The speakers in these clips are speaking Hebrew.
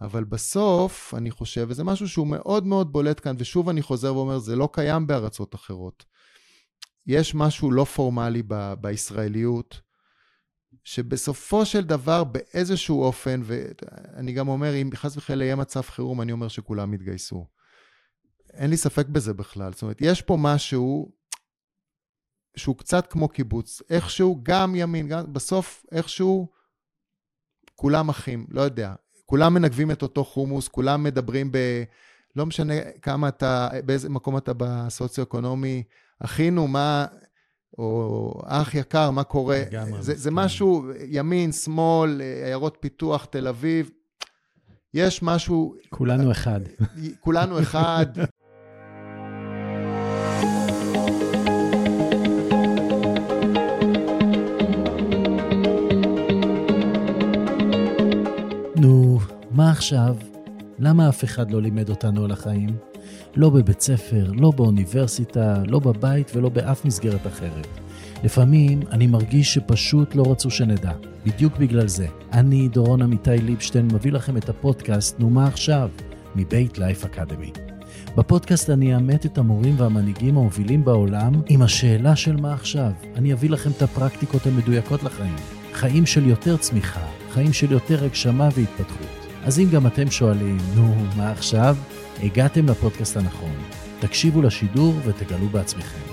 אבל בסוף, אני חושב, וזה משהו שהוא מאוד מאוד בולט כאן, ושוב אני חוזר ואומר, זה לא קיים בארצות אחרות. יש משהו לא פורמלי ב- בישראליות, שבסופו של דבר, באיזשהו אופן, ואני גם אומר, אם חס וחלילה יהיה מצב חירום, אני אומר שכולם יתגייסו. אין לי ספק בזה בכלל. זאת אומרת, יש פה משהו שהוא קצת כמו קיבוץ. איכשהו, גם ימין, גם בסוף, איכשהו, כולם אחים, לא יודע. כולם מנגבים את אותו חומוס, כולם מדברים ב... לא משנה כמה אתה, באיזה מקום אתה בסוציו-אקונומי, אחינו, מה, או אח יקר, מה קורה? לגמרי. זה, זה משהו, ימין, שמאל, עיירות פיתוח, תל אביב, יש משהו... כולנו אחד. כולנו אחד. עכשיו? למה אף אחד לא לימד אותנו על החיים? לא בבית ספר, לא באוניברסיטה, לא בבית ולא באף מסגרת אחרת. לפעמים אני מרגיש שפשוט לא רצו שנדע. בדיוק בגלל זה. אני, דורון עמיתי ליבשטיין, מביא לכם את הפודקאסט "נו מה עכשיו?" מבית לייף אקדמי. בפודקאסט אני אאמת את המורים והמנהיגים המובילים בעולם עם השאלה של מה עכשיו. אני אביא לכם את הפרקטיקות המדויקות לחיים. חיים של יותר צמיחה, חיים של יותר הגשמה והתפתחות. אז אם גם אתם שואלים, נו, מה עכשיו? הגעתם לפודקאסט הנכון. תקשיבו לשידור ותגלו בעצמכם.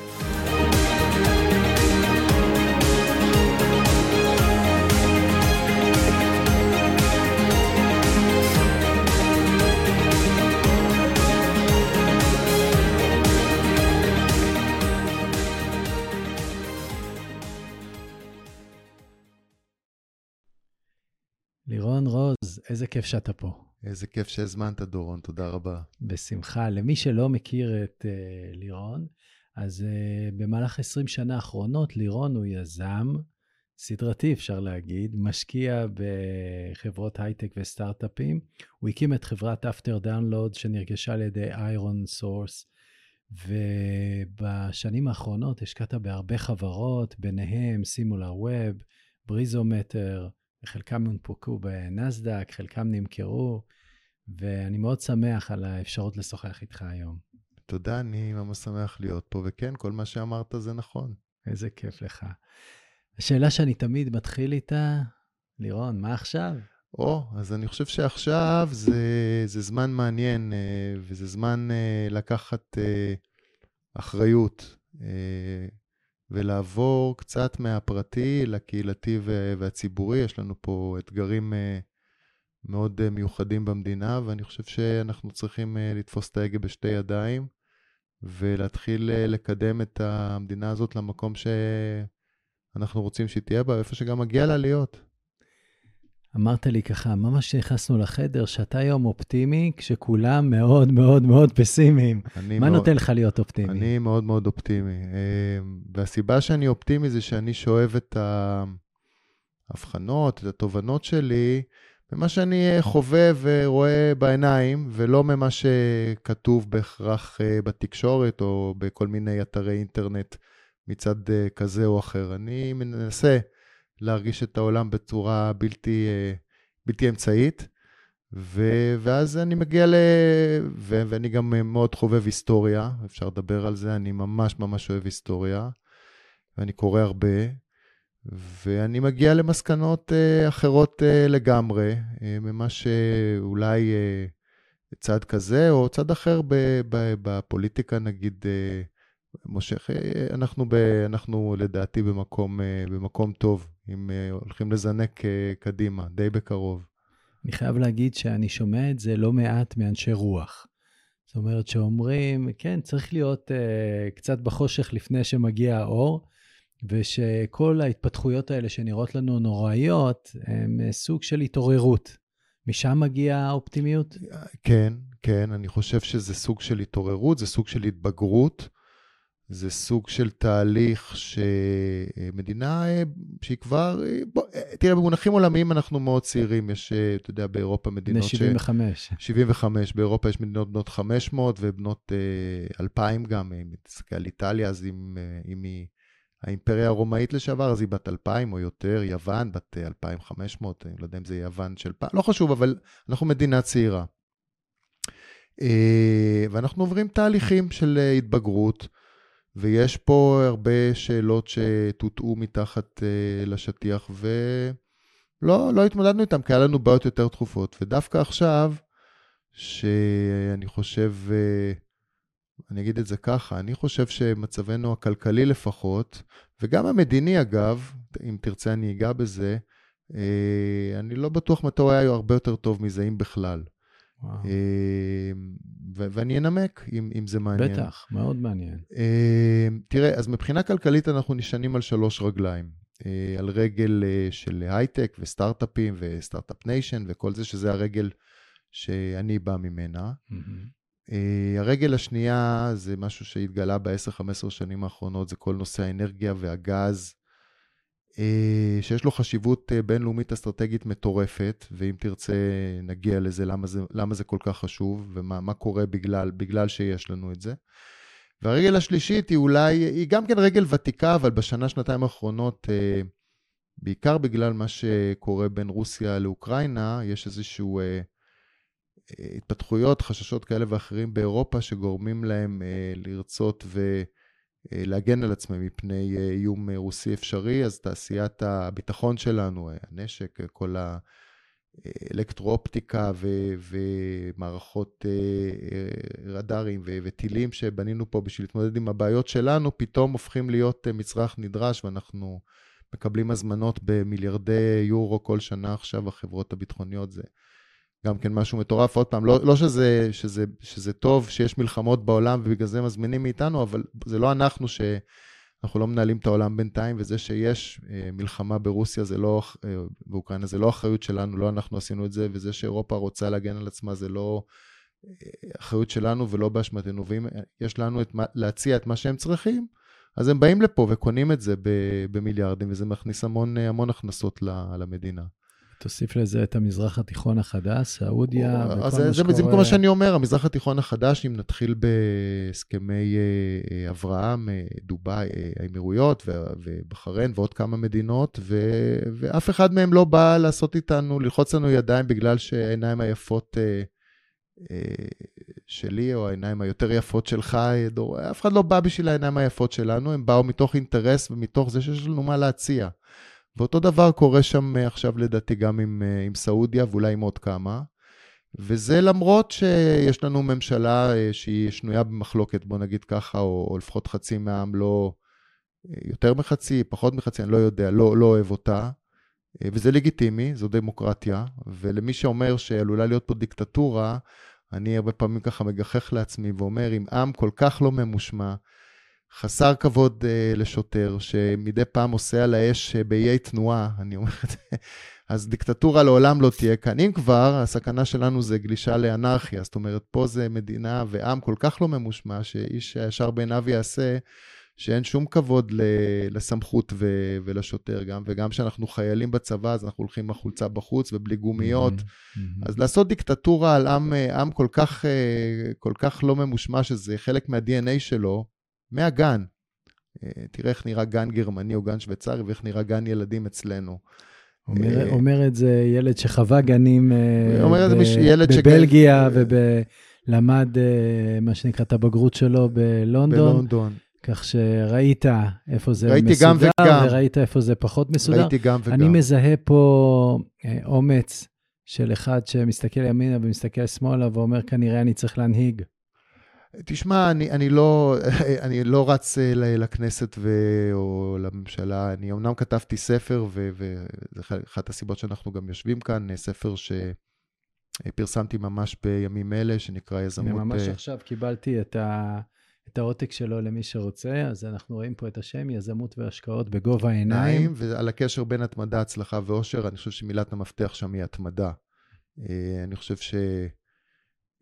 איזה כיף שאתה פה. איזה כיף שהזמנת, דורון, תודה רבה. בשמחה. למי שלא מכיר את אה, לירון, אז אה, במהלך 20 שנה האחרונות, לירון הוא יזם, סדרתי אפשר להגיד, משקיע בחברות הייטק וסטארט-אפים. הוא הקים את חברת AfterDownload שנרכשה על ידי ironSource, ובשנים האחרונות השקעת בהרבה חברות, ביניהם SimilarWeb, בריזומטר, חלקם הונפקו בנסדק, חלקם נמכרו, ואני מאוד שמח על האפשרות לשוחח איתך היום. תודה, אני ממש שמח להיות פה, וכן, כל מה שאמרת זה נכון. איזה כיף לך. השאלה שאני תמיד מתחיל איתה, לירון, מה עכשיו? או, אז אני חושב שעכשיו זה, זה זמן מעניין, אה, וזה זמן אה, לקחת אה, אחריות. ולעבור קצת מהפרטי לקהילתי והציבורי. יש לנו פה אתגרים אה, מאוד אה, מיוחדים במדינה, ואני חושב שאנחנו צריכים אה, לתפוס את ההגה בשתי ידיים, ולהתחיל לקדם את המדינה הזאת למקום שאנחנו רוצים שהיא תהיה בה, איפה שגם מגיע לה להיות. אמרת לי ככה, ממש נכנסנו לחדר, שאתה היום אופטימי, כשכולם מאוד מאוד מאוד פסימיים. מה מאוד, נותן לך להיות אופטימי? אני מאוד מאוד אופטימי. אה, והסיבה שאני אופטימי זה שאני שואב את ההבחנות, את התובנות שלי, ממה שאני חווה ורואה בעיניים, ולא ממה שכתוב בהכרח אה, בתקשורת או בכל מיני אתרי אינטרנט מצד אה, כזה או אחר. אני מנסה להרגיש את העולם בצורה בלתי, אה, בלתי אמצעית. ו- ואז אני מגיע ל... ו- ואני גם מאוד חובב היסטוריה, אפשר לדבר על זה, אני ממש ממש אוהב היסטוריה, ואני קורא הרבה, ואני מגיע למסקנות uh, אחרות uh, לגמרי, uh, ממה שאולי uh, צד כזה או צד אחר בפוליטיקה, נגיד, uh, מושך, אה, אנחנו, ב, אנחנו לדעתי במקום, אה, במקום טוב, אם אה, הולכים לזנק קדימה, די בקרוב. אני חייב להגיד שאני שומע את זה לא מעט מאנשי רוח. זאת אומרת שאומרים, כן, צריך להיות uh, קצת בחושך לפני שמגיע האור, ושכל ההתפתחויות האלה שנראות לנו נוראיות, הם סוג של התעוררות. משם מגיעה האופטימיות? כן, כן, אני חושב שזה סוג של התעוררות, זה סוג של התבגרות. זה סוג של תהליך שמדינה אה, שהיא כבר, אה, בוא, אה, תראה, במונחים עולמיים אנחנו מאוד צעירים, יש, אתה יודע, באירופה מדינות ש... 75. 75, באירופה יש מדינות בנות 500 ובנות 2,000 גם, אם תסתכל על איטליה, אז אם, אם היא האימפריה הרומאית לשעבר, אז היא בת 2,000 או יותר, יוון בת 2,500, אני לא יודע אם זה יוון של פעם, לא חשוב, אבל אנחנו מדינה צעירה. ואנחנו עוברים תהליכים של התבגרות, ויש פה הרבה שאלות שטוטאו מתחת לשטיח, ולא לא התמודדנו איתן, כי היה לנו בעיות יותר דחופות. ודווקא עכשיו, שאני חושב, אני אגיד את זה ככה, אני חושב שמצבנו הכלכלי לפחות, וגם המדיני אגב, אם תרצה אני אגע בזה, אה, אני לא בטוח מתי הוא היה הרבה יותר טוב מזה, אם בכלל. וואו. אה, ואני אנמק, אם, אם זה מעניין. בטח, מאוד מעניין. אה, תראה, אז מבחינה כלכלית אנחנו נשענים על שלוש רגליים. על רגל של הייטק וסטארט-אפים ו Start-Up Nation וכל זה, שזה הרגל שאני בא ממנה. Mm-hmm. הרגל השנייה זה משהו שהתגלה ב-10-15 שנים האחרונות, זה כל נושא האנרגיה והגז, שיש לו חשיבות אה, בינלאומית אסטרטגית מטורפת, ואם תרצה נגיע לזה, למה זה, למה זה כל כך חשוב, ומה קורה בגלל, בגלל שיש לנו את זה. והרגל השלישית היא אולי, היא גם כן רגל ותיקה, אבל בשנה, שנתיים האחרונות, uh, בעיקר בגלל מה שקורה בין רוסיה לאוקראינה, יש איזשהו... התפתחויות, חששות כאלה ואחרים באירופה שגורמים להם אה, לרצות ולהגן על עצמם מפני אה, איום רוסי אפשרי, אז תעשיית הביטחון שלנו, הנשק, כל האלקטרואופטיקה ו- ומערכות אה, רדארים ו- וטילים שבנינו פה בשביל להתמודד עם הבעיות שלנו, פתאום הופכים להיות מצרך נדרש ואנחנו מקבלים הזמנות במיליארדי יורו כל שנה עכשיו, החברות הביטחוניות זה גם כן משהו מטורף. עוד פעם, לא, לא שזה, שזה, שזה טוב שיש מלחמות בעולם ובגלל זה מזמינים מאיתנו, אבל זה לא אנחנו שאנחנו לא מנהלים את העולם בינתיים, וזה שיש אה, מלחמה ברוסיה זה לא, אה, באוקראינה זה לא אחריות שלנו, לא אנחנו עשינו את זה, וזה שאירופה רוצה להגן על עצמה זה לא אה, אחריות שלנו ולא באשמתנו. ואם יש לנו את, להציע את מה שהם צריכים, אז הם באים לפה וקונים את זה במיליארדים, וזה מכניס המון, המון הכנסות למדינה. תוסיף לזה את המזרח התיכון החדש, סעודיה, וכל מה שקורה. זה בדיוק מה שאני אומר, המזרח התיכון החדש, אם נתחיל בהסכמי אה, אה, אברהם, אה, דובאי, האמירויות ובחריין ועוד כמה מדינות, ו, ואף אחד מהם לא בא לעשות איתנו, ללחוץ לנו ידיים בגלל שהעיניים היפות שלי, או העיניים היותר יפות שלך, דור, אף אחד לא בא בשביל העיניים היפות שלנו, הם באו מתוך אינטרס ומתוך זה שיש לנו מה להציע. ואותו דבר קורה שם אה, עכשיו לדעתי גם עם, אה, עם סעודיה ואולי עם עוד כמה. וזה למרות שיש לנו ממשלה אה, שהיא שנויה במחלוקת, בוא נגיד ככה, או, או לפחות חצי מהעם לא, יותר מחצי, פחות מחצי, אני לא יודע, לא, לא אוהב אותה. וזה לגיטימי, זו דמוקרטיה, ולמי שאומר שעלולה להיות פה דיקטטורה, אני הרבה פעמים ככה מגחך לעצמי ואומר, אם עם כל כך לא ממושמע, חסר כבוד uh, לשוטר, שמדי פעם עושה על האש uh, באיי תנועה, אני אומר את זה, אז דיקטטורה לעולם לא תהיה כאן. אם כבר, הסכנה שלנו זה גלישה לאנרכיה, זאת אומרת, פה זה מדינה ועם כל כך לא ממושמע, שאיש הישר בעיניו יעשה, שאין שום כבוד ל- לסמכות ו- ולשוטר גם, וגם כשאנחנו חיילים בצבא, אז אנחנו הולכים עם החולצה בחוץ ובלי גומיות. Mm-hmm. אז לעשות דיקטטורה על עם, אה, עם כל, כך, כל כך לא ממושמע, שזה חלק מה-DNA שלו, מהגן. אה, תראה איך נראה גן גרמני או גן שוויצרי ואיך נראה גן ילדים אצלנו. אומר, אה, אומר את זה ילד שחווה גנים אה, אומר ב- זה ילד בבלגיה ולמד מה שנקרא את הבגרות שלו בלונדון. בלונדון. כך שראית איפה זה ראיתי מסודר, גם וגם. וראית איפה זה פחות מסודר. ראיתי גם וגם. אני מזהה פה אומץ של אחד שמסתכל ימינה ומסתכל שמאלה ואומר, כנראה אני צריך להנהיג. תשמע, אני, אני, לא, אני לא רץ אה, לכנסת ו, או לממשלה. אני אמנם כתבתי ספר, וזו אחת הסיבות שאנחנו גם יושבים כאן, אה, ספר שפרסמתי ממש בימים אלה, שנקרא יזמות... ממש אה, עכשיו קיבלתי את, ה, את העותק שלו למי שרוצה, אז אנחנו רואים פה את השם, יזמות והשקעות בגובה העיניים. ועל הקשר בין התמדה, הצלחה ואושר, אני חושב שמילת המפתח שם היא התמדה. אני חושב ש...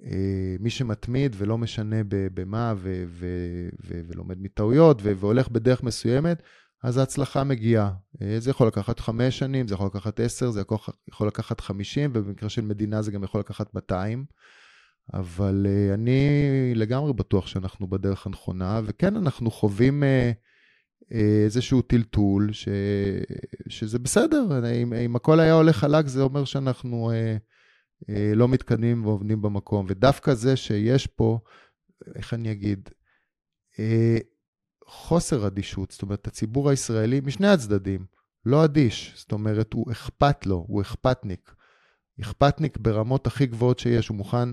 אה, מי שמתמיד ולא משנה במה ו- ו- ו- ולומד מטעויות ו- והולך בדרך מסוימת, אז ההצלחה מגיעה. אה, זה יכול לקחת חמש שנים, זה יכול לקחת עשר, זה יכול, לקחת חמישים, ובמקרה של מדינה זה גם יכול לקחת 200. אבל uh, אני לגמרי בטוח שאנחנו בדרך הנכונה, וכן, אנחנו חווים איזשהו טלטול, ש... שזה בסדר, אם, אם הכל היה הולך חלק, זה אומר שאנחנו אה, אה, לא מתקדמים ועובדים במקום. ודווקא זה שיש פה, איך אני אגיד, אה, חוסר אדישות, זאת אומרת, הציבור הישראלי משני הצדדים, לא אדיש, זאת אומרת, הוא אכפת לו, הוא אכפתניק. אכפתניק ברמות הכי גבוהות שיש, הוא מוכן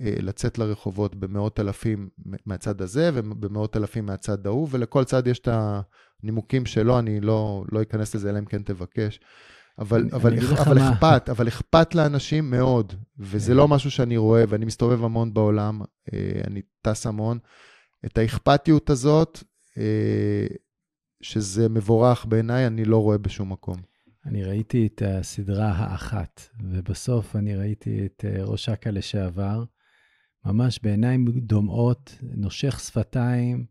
אה, לצאת לרחובות במאות אלפים מהצד הזה ובמאות אלפים מהצד ההוא, ולכל צד יש את הנימוקים שלו, אני לא, לא אכנס לזה אלא אם כן תבקש. אבל, אני, אבל, אני אבל מה... אכפת, אבל אכפת לאנשים מאוד, וזה לא משהו שאני רואה, ואני מסתובב המון בעולם, אה, אני טס המון. את האכפתיות הזאת, אה, שזה מבורך בעיניי, אני לא רואה בשום מקום. אני ראיתי את הסדרה האחת, ובסוף אני ראיתי את אה, ראש אכ"א לשעבר, ממש בעיניים דומעות, נושך שפתיים,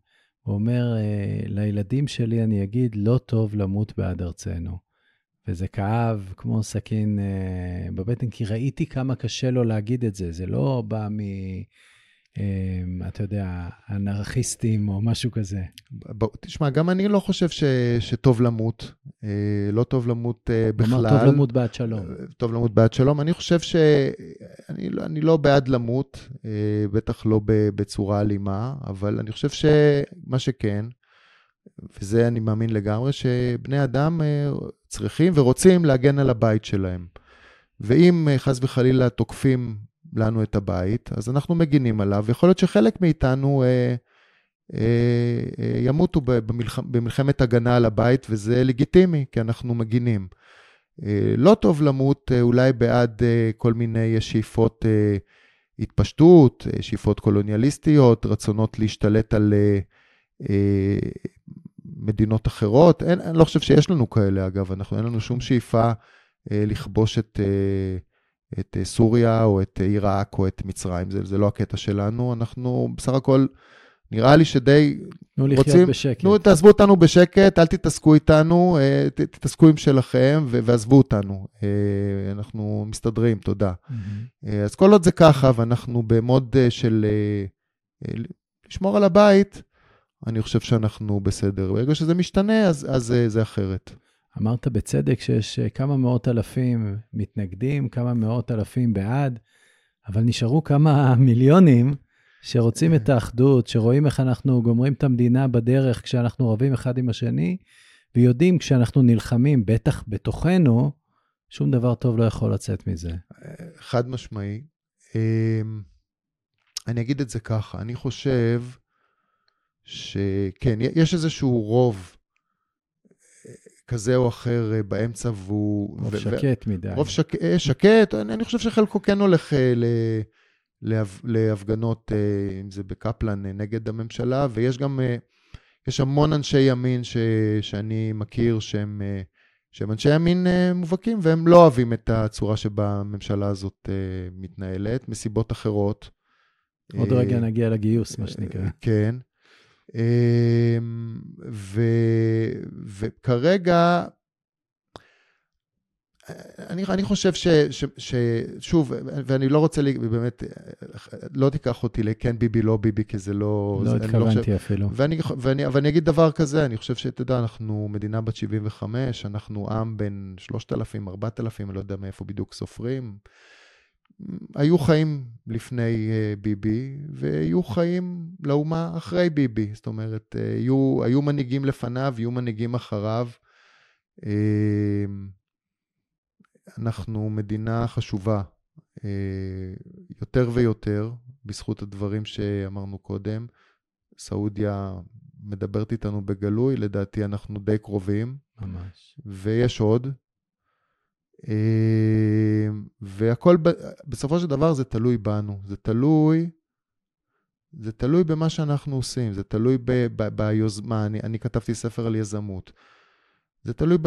ואומר, לילדים שלי אני אגיד, לא טוב למות בעד ארצנו. וזה כאב כמו סכין בבטן, כי ראיתי כמה קשה לו להגיד את זה. זה לא בא מ... אמ, אתה יודע, אנרכיסטים או משהו כזה. תשמע, גם אני לא חושב ש, שטוב למות, אה, לא טוב למות אה, בכלל. טוב למות בעד שלום. אה, טוב למות בעד שלום. אני חושב שאני לא, אני לא בעד למות, בטח לא בצורה אלימה, אבל אני חושב שמה שכן, וזה אני מאמין לגמרי, שבני אדם צריכים ורוצים להגן על הבית שלהם. ואם חס וחלילה תוקפים לנו את הבית, אז אנחנו מגינים עליו, ויכול להיות שחלק מאיתנו אה, אה, אה, ימותו במלח... במלחמת הגנה על הבית, וזה לגיטימי, כי אנחנו מגינים. אה, לא טוב למות אה, אולי בעד אה, כל מיני שאיפות אה, התפשטות, אה, שאיפות קולוניאליסטיות, רצונות להשתלט על אה, אה, מדינות אחרות. אין, אני לא חושב שיש לנו כאלה, אגב, אנחנו, אין לנו שום שאיפה אה, לכבוש את... אה, את אה, סוריה או את אה, עיראק או את מצרים, זה, זה לא הקטע שלנו, אנחנו בסך הכל, נראה לי שדי תנו לחיות רוצים, בשקט. תנו, תעזבו אותנו בשקט, אל תתעסקו איתנו, אה, ת, תתעסקו עם שלכם ועזבו אותנו, אנחנו מסתדרים, תודה. Mm-hmm. אז כל עוד זה ככה, ואנחנו במוד של לשמור על הבית, אני חושב שאנחנו בסדר. ברגע שזה משתנה, אז, אז זה אחרת. אמרת בצדק שיש אה, כמה מאות אלפים מתנגדים, כמה מאות אלפים בעד, אבל נשארו כמה מיליונים שרוצים את האחדות, שרואים איך אנחנו גומרים את המדינה בדרך כשאנחנו רבים אחד עם השני, ויודעים כשאנחנו נלחמים, בטח בתוכנו, שום דבר טוב לא יכול לצאת מזה. חד משמעי. אמ, אני אגיד את זה ככה, אני חושב שכן, יש איזשהו רוב כזה או אחר אה, באמצע, והוא... רוב ו- שקט מדי. רוב שק... אה, שקט, אני, אני חושב שחלקו כן הולך אה, ל... להפ... להפגנות, אם זה בקפלן, נגד הממשלה, ויש גם, יש המון אנשי ימין ש... שאני מכיר שהם, שהם אנשי ימין מובהקים, והם לא אוהבים את הצורה שבה הממשלה הזאת מתנהלת, מסיבות אחרות. עוד רגע נגיע לגיוס, מה שנקרא. כן. אמ, ו, וכרגע, אני, אני חושב ש, ש, ש... שוב, ואני לא רוצה, לי, באמת, לא תיקח אותי לכן ביבי, לא ביבי, כי זה לא... לא התכוונתי לא אפילו. ואני, ואני, ואני אגיד דבר כזה, אני חושב שאתה יודע, אנחנו מדינה בת 75, אנחנו עם בין 3,000, 4,000, אני לא יודע מאיפה בדיוק סופרים. היו חיים לפני uh, ביבי, ויהיו חיים לאומה אחרי ביבי. זאת אומרת, uh, היו, היו מנהיגים לפניו, יהיו מנהיגים אחריו. Uh, אנחנו מדינה חשובה יותר ויותר, בזכות הדברים שאמרנו קודם. סעודיה מדברת איתנו בגלוי, לדעתי אנחנו די קרובים. ממש. ויש עוד. אה, והכל, בסופו של דבר זה תלוי בנו, זה תלוי, זה תלוי במה שאנחנו עושים, זה תלוי ב, ב, ביוזמה, אני, אני כתבתי ספר על יזמות. זה תלוי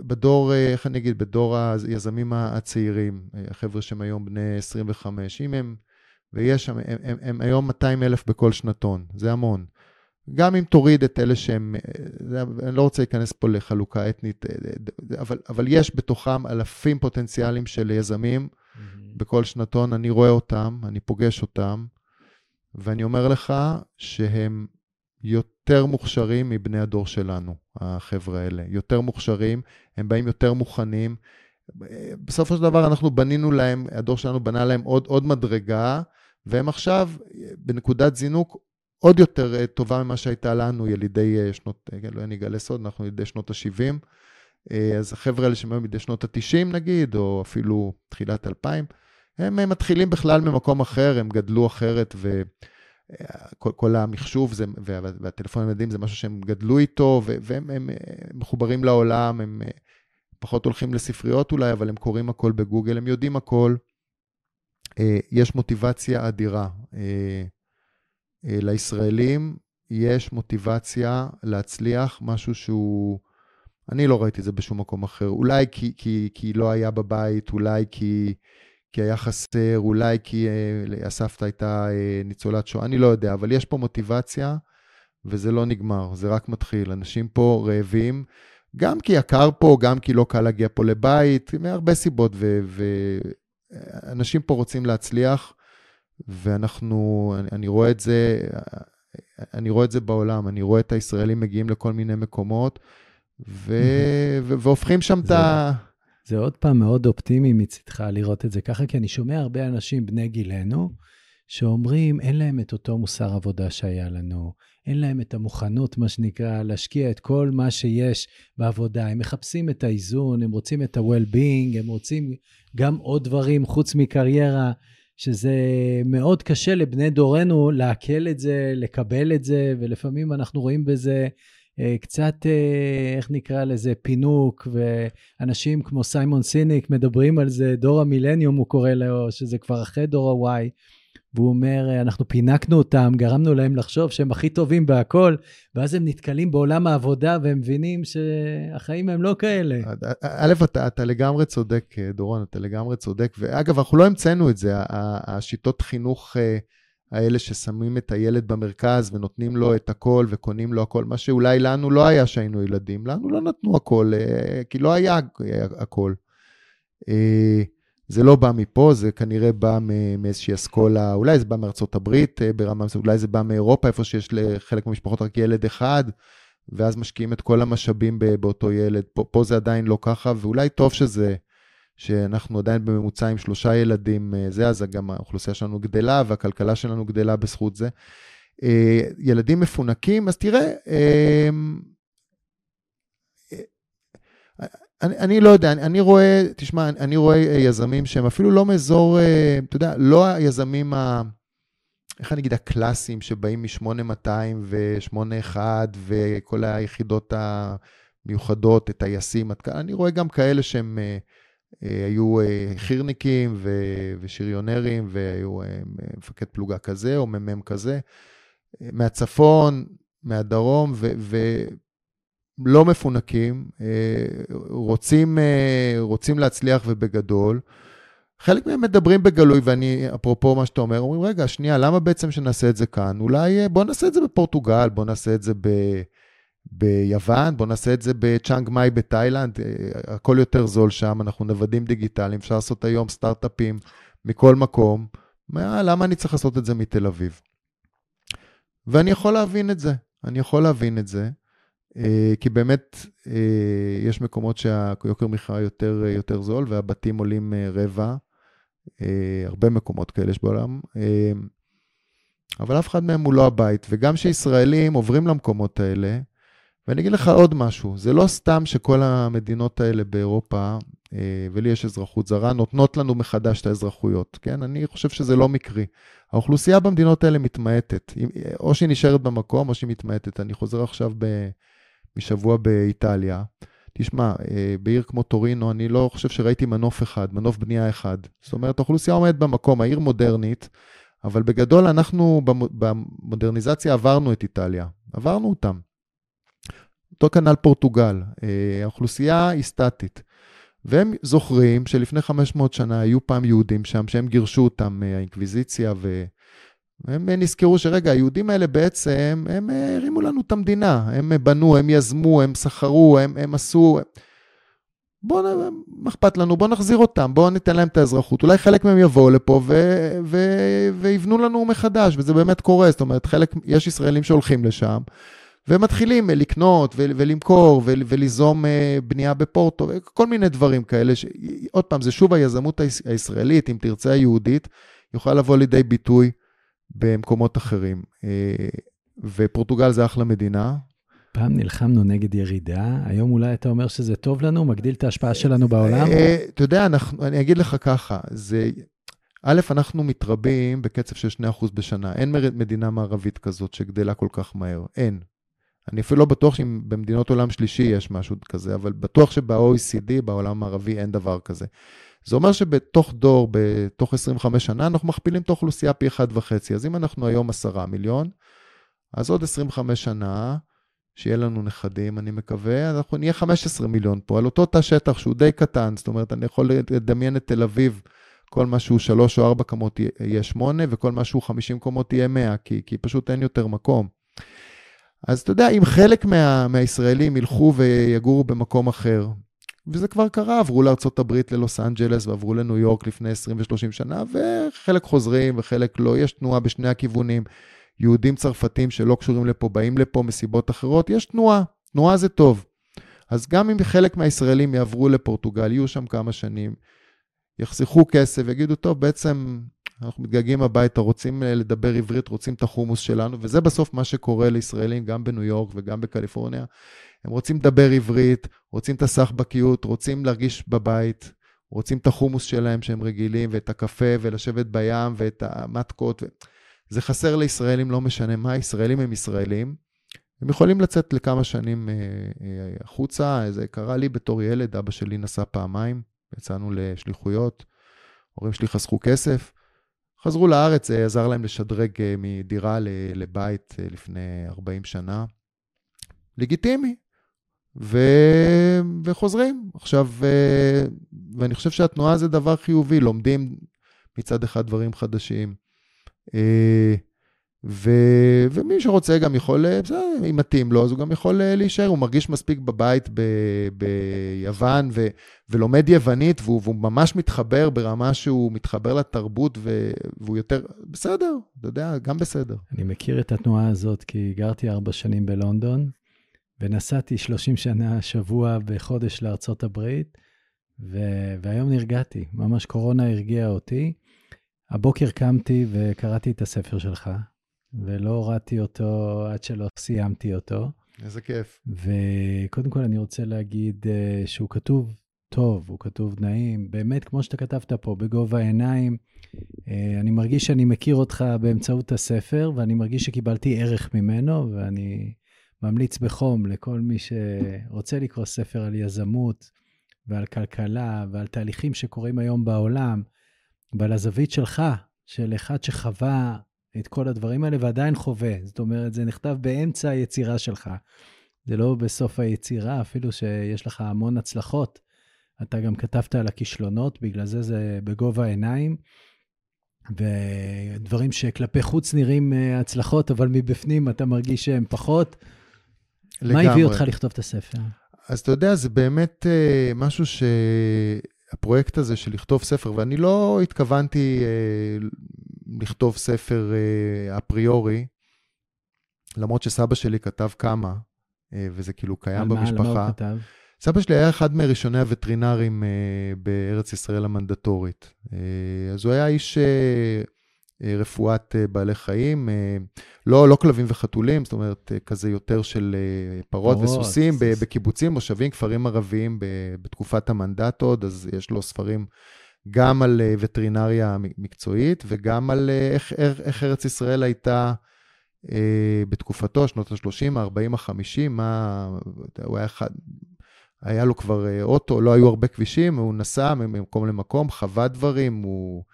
בדור, איך אני אגיד, בדור היזמים הצעירים, החבר'ה שהם היום בני 25, אם הם, ויש שם, הם, הם, הם היום 200 אלף בכל שנתון, זה המון. גם אם תוריד את אלה שהם, אני לא רוצה להיכנס פה לחלוקה אתנית, אבל, אבל יש בתוכם אלפים פוטנציאליים של יזמים mm-hmm. בכל שנתון, אני רואה אותם, אני פוגש אותם, ואני אומר לך שהם יותר מוכשרים מבני הדור שלנו, החבר'ה האלה. יותר מוכשרים, הם באים יותר מוכנים. בסופו של דבר אנחנו בנינו להם, הדור שלנו בנה להם עוד, עוד מדרגה, והם עכשיו בנקודת זינוק עוד יותר אה, טובה ממה שהייתה לנו, ילידי אה, שנות, כן, לא אני אגלה סוד, אנחנו ילידי שנות ה-70. אז החבר'ה האלה שהם היו מדי שנות ה-90 נגיד, או אפילו תחילת 2000, הם, הם מתחילים בכלל ממקום אחר, הם גדלו אחרת, וכל המחשוב זה, והטלפונים הילדים זה משהו שהם גדלו איתו, והם הם, הם מחוברים לעולם, הם פחות הולכים לספריות אולי, אבל הם קוראים הכל בגוגל, הם יודעים הכל. יש מוטיבציה אדירה. לישראלים יש מוטיבציה להצליח, משהו שהוא... אני לא ראיתי את זה בשום מקום אחר. אולי כי, כי, כי לא היה בבית, אולי כי, כי היה חסר, אולי כי אה, הסבתא הייתה אה, ניצולת שואה, אני לא יודע, אבל יש פה מוטיבציה, וזה לא נגמר, זה רק מתחיל. אנשים פה רעבים, גם כי יקר פה, גם כי לא קל להגיע פה לבית, מהרבה סיבות, ואנשים פה רוצים להצליח, ואנחנו, אני, אני רואה את זה, אני רואה את זה בעולם, אני רואה את הישראלים מגיעים לכל מיני מקומות, ו... ו... והופכים שם את ה... זה עוד פעם מאוד אופטימי מצדך לראות את זה ככה, כי אני שומע הרבה אנשים בני גילנו, שאומרים, אין להם את אותו מוסר עבודה שהיה לנו, אין להם את המוכנות, מה שנקרא, להשקיע את כל מה שיש בעבודה. הם מחפשים את האיזון, הם רוצים את ה-well-being, הם רוצים גם עוד דברים חוץ מקריירה, שזה מאוד קשה לבני דורנו לעכל את זה, לקבל את זה, ולפעמים אנחנו רואים בזה אה, קצת, אה, איך נקרא לזה, פינוק, ואנשים כמו סיימון סיניק מדברים על זה, דור המילניום הוא קורא לו, שזה כבר אחרי דור ה-Y, והוא אומר, אה, אנחנו פינקנו אותם, גרמנו להם לחשוב שהם הכי טובים בהכל, ואז הם נתקלים בעולם העבודה והם מבינים שהחיים הם לא כאלה. א', אתה, אתה לגמרי צודק, דורון, אתה לגמרי צודק, ואגב, אנחנו לא המצאנו את זה, השיטות חינוך... האלה ששמים את הילד במרכז ונותנים לו את הכל וקונים לו הכל, מה שאולי לנו לא היה שהיינו ילדים, לנו לא נתנו הכל, אה, כי לא היה הכל. אה, זה לא בא מפה, זה כנראה בא מאיזושהי אסכולה, אולי זה בא מארצות הברית אה, ברמה מסוימת, אולי זה בא מאירופה, איפה שיש לחלק מהמשפחות רק ילד אחד, ואז משקיעים את כל המשאבים באותו ילד. פה, פה זה עדיין לא ככה, ואולי טוב שזה שאנחנו עדיין בממוצע עם שלושה ילדים, אה, זה, אז גם האוכלוסייה שלנו גדלה והכלכלה שלנו גדלה בזכות זה. אה, ילדים מפונקים, אז תראה, אה, אני, אני לא יודע, אני, אני רואה, תשמע, אני רואה יזמים שהם אפילו לא מאזור, אתה יודע, לא היזמים ה... איך אני אגיד, הקלאסיים שבאים מ-8200 ו-81 וכל היחידות המיוחדות, טייסים, אני רואה גם כאלה שהם אה, היו אה, חירניקים ושריונרים, והיו אה, מפקד פלוגה כזה או מ"מ כזה, מהצפון, מהדרום, ולא מפונקים, רוצים, רוצים להצליח ובגדול. חלק מהם מדברים בגלוי, ואני, אפרופו מה שאתה אומר, אומרים, רגע, שנייה, למה בעצם שנעשה את זה כאן? אולי בוא נעשה את זה בפורטוגל, בוא נעשה את זה ב... ביוון, בואו נעשה את זה בצ'אנג מאי בתאילנד, אה, הכל יותר זול שם, אנחנו נוודים דיגיטליים, אפשר לעשות היום סטארט-אפים מכל מקום. מה, למה אני צריך לעשות את זה מתל אביב? ואני יכול להבין את זה, אני יכול להבין את זה, אה, כי באמת אה, יש מקומות שהיוקר מחיה יותר, יותר זול והבתים עולים רבע, הרבה מקומות כאלה יש בעולם, אבל אף אחד מהם הוא לא הבית, וגם כשישראלים עוברים למקומות האלה, ואני אגיד לך עוד משהו, זה לא סתם שכל המדינות האלה באירופה, אה, ולי יש אזרחות זרה, נותנות לנו מחדש את האזרחויות, כן? אני חושב שזה לא מקרי. האוכלוסייה במדינות האלה מתמעטת, או שהיא נשארת במקום או שהיא מתמעטת. אני חוזר עכשיו ב... משבוע באיטליה. תשמע, אה, בעיר כמו טורינו, אני לא חושב שראיתי מנוף אחד, מנוף בנייה אחד. זאת אומרת, האוכלוסייה עומדת במקום, העיר מודרנית, אבל בגדול אנחנו במודרניזציה עברנו את איטליה, עברנו אותם. אותו כנ"ל פורטוגל, אה, האוכלוסייה היא סטטית. והם זוכרים שלפני 500 שנה היו פעם יהודים שם, שהם גירשו אותם מהאינקוויזיציה, והם נזכרו שרגע, היהודים האלה בעצם, הם הרימו לנו את המדינה. הם בנו, הם יזמו, הם סחרו, הם, הם עשו... בואו, מה אכפת לנו? בואו נחזיר אותם, בואו ניתן להם את האזרחות. אולי חלק מהם יבואו לפה ו- ו- ויבנו לנו מחדש, וזה באמת קורה. זאת אומרת, חלק, יש ישראלים שהולכים לשם, ומתחילים לקנות ו- ולמכור ו- וליזום אה, בנייה בפורטו, כל מיני דברים כאלה. ש- עוד פעם, זה שוב היזמות הישראלית, אם תרצה היהודית, יוכל לבוא לידי ביטוי במקומות אחרים. אה, ופורטוגל זה אחלה מדינה, פעם נלחמנו נגד ירידה, היום אולי אתה אומר שזה טוב לנו, מגדיל את ההשפעה שלנו בעולם? אה, אתה יודע, אני אגיד לך ככה, זה... א', אנחנו מתרבים בקצב של 2% בשנה. אין מדינה מערבית כזאת שגדלה כל כך מהר. אין. אני אפילו לא בטוח שאם במדינות עולם שלישי יש משהו כזה, אבל בטוח שב-OECD, בעולם המערבי, אין דבר כזה. זה אומר שבתוך דור, בתוך 25 שנה, אנחנו מכפילים את האוכלוסייה פי 1.5. אז אם אנחנו היום 10 מיליון, אז עוד 25 שנה, שיהיה לנו נכדים, אני מקווה, אנחנו נהיה 15 מיליון פה, על אותו תא שטח שהוא די קטן, זאת אומרת, אני יכול לדמיין את תל אביב, כל מה שהוא 3 או 4 קומות יהיה 8, וכל מה שהוא 50 קומות יהיה 100, כי, כי פשוט אין יותר מקום. אז אתה יודע, אם חלק מה, מהישראלים ילכו ויגורו במקום אחר, וזה כבר קרה, עברו לארה"ב, ללוס אנג'לס, ועברו לניו יורק לפני 20 ו-30 שנה, וחלק חוזרים וחלק לא, יש תנועה בשני הכיוונים. יהודים צרפתים שלא קשורים לפה, באים לפה מסיבות אחרות, יש תנועה, תנועה זה טוב. אז גם אם חלק מהישראלים יעברו לפורטוגל, יהיו שם כמה שנים, יחסכו כסף, יגידו, טוב, בעצם אנחנו מתגעגעים הביתה, רוצים אה, לדבר עברית, רוצים את החומוס שלנו, וזה בסוף מה שקורה לישראלים גם בניו יורק וגם בקליפורניה. הם רוצים לדבר עברית, רוצים את הסחבקיות, רוצים להרגיש בבית, רוצים את החומוס שלהם שהם רגילים, ואת הקפה, ולשבת בים, ואת המטקות. ו... זה חסר לישראלים, לא משנה מה, ישראלים הם ישראלים. הם יכולים לצאת לכמה שנים אה, אה, החוצה, זה קרה לי בתור ילד, אבא שלי נסע פעמיים, יצאנו לשליחויות, הורים שלי חסכו כסף, חזרו לארץ, זה עזר להם לשדרג אה, מדירה לבית לפני 40 שנה. לגיטימי. ו... וחוזרים. עכשיו, ואני חושב שהתנועה זה דבר חיובי, לומדים מצד אחד דברים חדשים, אה, ו, ומי שרוצה גם יכול, אה, בסדר, אם מתאים לו, אז הוא גם יכול אה, להישאר, הוא מרגיש מספיק בבית ב, ביוון ו, ולומד יוונית, והוא, והוא ממש מתחבר ברמה שהוא מתחבר לתרבות ו, והוא יותר, בסדר, אתה יודע, גם בסדר. אני מכיר את התנועה הזאת כי גרתי ארבע שנים בלונדון, ונסעתי 30 שנה, שבוע בחודש לארצות הברית, ו, והיום נרגעתי, ממש קורונה הרגיעה אותי. הבוקר קמתי וקראתי את הספר שלך, ולא הורדתי אותו עד שלא סיימתי אותו. איזה כיף. וקודם כל אני רוצה להגיד uh, שהוא כתוב טוב, הוא כתוב נעים, באמת כמו שאתה כתבת פה, בגובה העיניים. Uh, אני מרגיש שאני מכיר אותך באמצעות הספר, ואני מרגיש שקיבלתי ערך ממנו, ואני ממליץ בחום לכל מי שרוצה לקרוא ספר על יזמות ועל כלכלה ועל תהליכים שקורים היום בעולם. ועל הזווית שלך, של אחד שחווה את כל הדברים האלה ועדיין חווה. זאת אומרת, זה נכתב באמצע היצירה שלך. זה לא בסוף היצירה, אפילו שיש לך המון הצלחות. אתה גם כתבת על הכישלונות, בגלל זה זה בגובה העיניים. ודברים שכלפי חוץ נראים אה, הצלחות, אבל מבפנים אתה מרגיש שהם פחות. לגמרי. מה הביא אותך לכתוב את הספר? אז אתה יודע, זה באמת uh, משהו ש... הפרויקט הזה של לכתוב ספר, ואני לא התכוונתי אה, לכתוב ספר אה, אפריורי, למרות שסבא שלי כתב כמה, אה, וזה כאילו קיים במשפחה. על מה, הוא כתב? סבא שלי היה אחד מראשוני הווטרינרים אה, בארץ ישראל המנדטורית. אה, אז הוא היה איש אה, רפואת אה, בעלי חיים, אה, לא, לא כלבים וחתולים, זאת אומרת, כזה יותר של פרות וסוסים בקיבוצים, מושבים, כפרים ערביים בתקופת המנדט עוד, אז יש לו ספרים גם על וטרינריה מקצועית וגם על איך, איך, איך ארץ ישראל הייתה בתקופתו, שנות ה-30, ה-40, ה-50, מה, הוא היה אחד, היה לו כבר אוטו, לא היו הרבה כבישים, הוא נסע ממקום למקום, חווה דברים, הוא...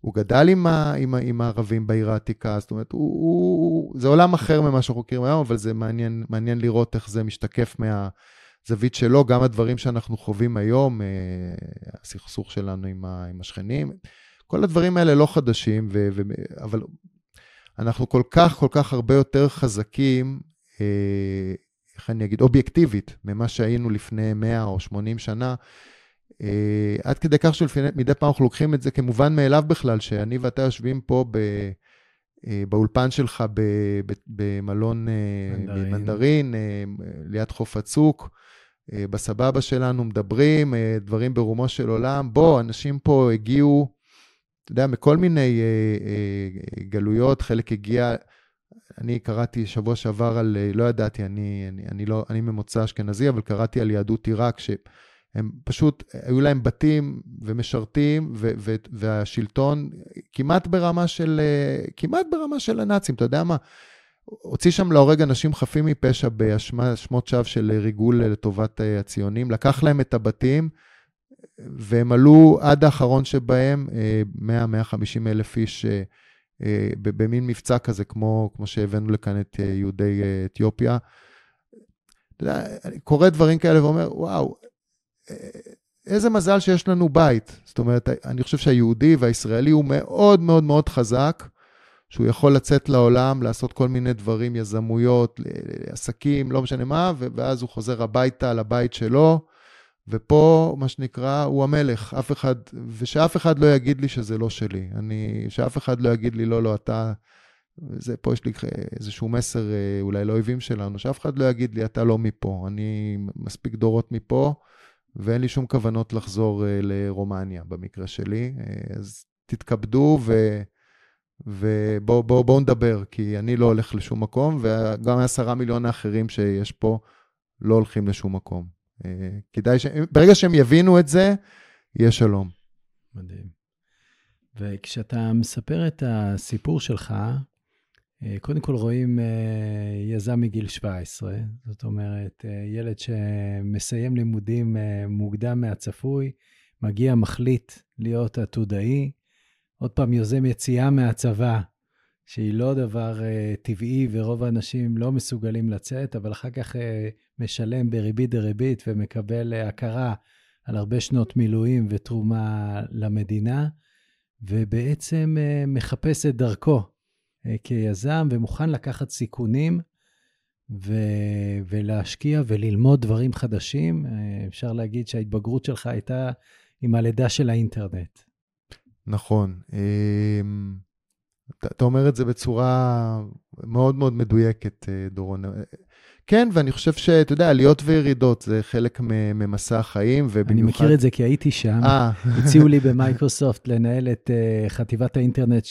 הוא גדל עם, ה, עם, ה, עם הערבים בעיר העתיקה, זאת אומרת, הוא, הוא, זה עולם אחר ממה שאנחנו מכירים היום, אבל זה מעניין, מעניין לראות איך זה משתקף מהזווית שלו, גם הדברים שאנחנו חווים היום, אה, הסכסוך שלנו עם, ה, עם השכנים, כל הדברים האלה לא חדשים, ו, ו, אבל אנחנו כל כך, כל כך הרבה יותר חזקים, אה, איך אני אגיד, אובייקטיבית, ממה שהיינו לפני 100 או 80 שנה. אה, עד כדי כך שמדי פעם אנחנו לוקחים את זה כמובן מאליו בכלל, שאני ואתה יושבים פה ב, אה, באולפן שלך ב, ב, במלון מנדרין, מנדרין ליד חוף הצוק, בסבבה שלנו, מדברים, דברים ברומו של עולם. בוא, אנשים פה הגיעו, אתה יודע, מכל מיני גלויות, חלק הגיע... אני קראתי שבוע שעבר על, לא ידעתי, אני, אני, אני, לא, אני ממוצא אשכנזי, אבל קראתי על יהדות עיראק, שהם פשוט, היו להם בתים ומשרתים, ו, ו, והשלטון כמעט ברמה של, כמעט ברמה של הנאצים, אתה יודע מה? הוציא שם להורג אנשים חפים מפשע באשמות שווא של ריגול לטובת הציונים, לקח להם את הבתים, והם עלו עד האחרון שבהם, 100-150 אלף איש אה, במין מבצע כזה, כמו, כמו שהבאנו לכאן את אה, יהודי אה, אתיופיה. קורא דברים כאלה ואומר, וואו, איזה מזל שיש לנו בית. זאת אומרת, אני חושב שהיהודי והישראלי הוא מאוד מאוד מאוד חזק, שהוא יכול לצאת לעולם, לעשות כל מיני דברים, יזמויות, עסקים, לא משנה מה, ואז הוא חוזר הביתה לבית שלו, ופה, מה שנקרא, הוא המלך, אף אחד, ושאף אחד לא יגיד לי שזה לא שלי. אני, שאף אחד לא יגיד לי, לא, לא, אתה, זה, פה יש לי איזשהו מסר אה, אולי לאויבים שלנו, שאף אחד לא יגיד לי, אתה לא מפה. אני מספיק דורות מפה, ואין לי שום כוונות לחזור אה, לרומניה, במקרה שלי. אה, אז תתכבדו ו... ובואו בוא, בוא נדבר, כי אני לא הולך לשום מקום, וגם העשרה מיליון האחרים שיש פה לא הולכים לשום מקום. אה, כדאי ש... ברגע שהם יבינו את זה, יהיה שלום. מדהים. וכשאתה מספר את הסיפור שלך, קודם כל רואים אה, יזם מגיל 17, זאת אומרת, ילד שמסיים לימודים מוקדם מהצפוי, מגיע, מחליט להיות עתודאי, עוד פעם יוזם יציאה מהצבא, שהיא לא דבר טבעי ורוב האנשים לא מסוגלים לצאת, אבל אחר כך משלם בריבית דריבית ומקבל הכרה על הרבה שנות מילואים ותרומה למדינה, ובעצם מחפש את דרכו כיזם ומוכן לקחת סיכונים ו- ולהשקיע וללמוד דברים חדשים. Uh, אפשר להגיד שההתבגרות שלך הייתה עם הלידה של האינטרנט. נכון. אה... אתה אומר את זה בצורה מאוד מאוד מדויקת, אה, דורון. כן, ואני חושב שאתה יודע, עליות וירידות זה חלק ממסע החיים, ובמיוחד... אני מכיר את זה כי הייתי שם. אה. הציעו לי במייקרוסופט לנהל את אה, חטיבת האינטרנט,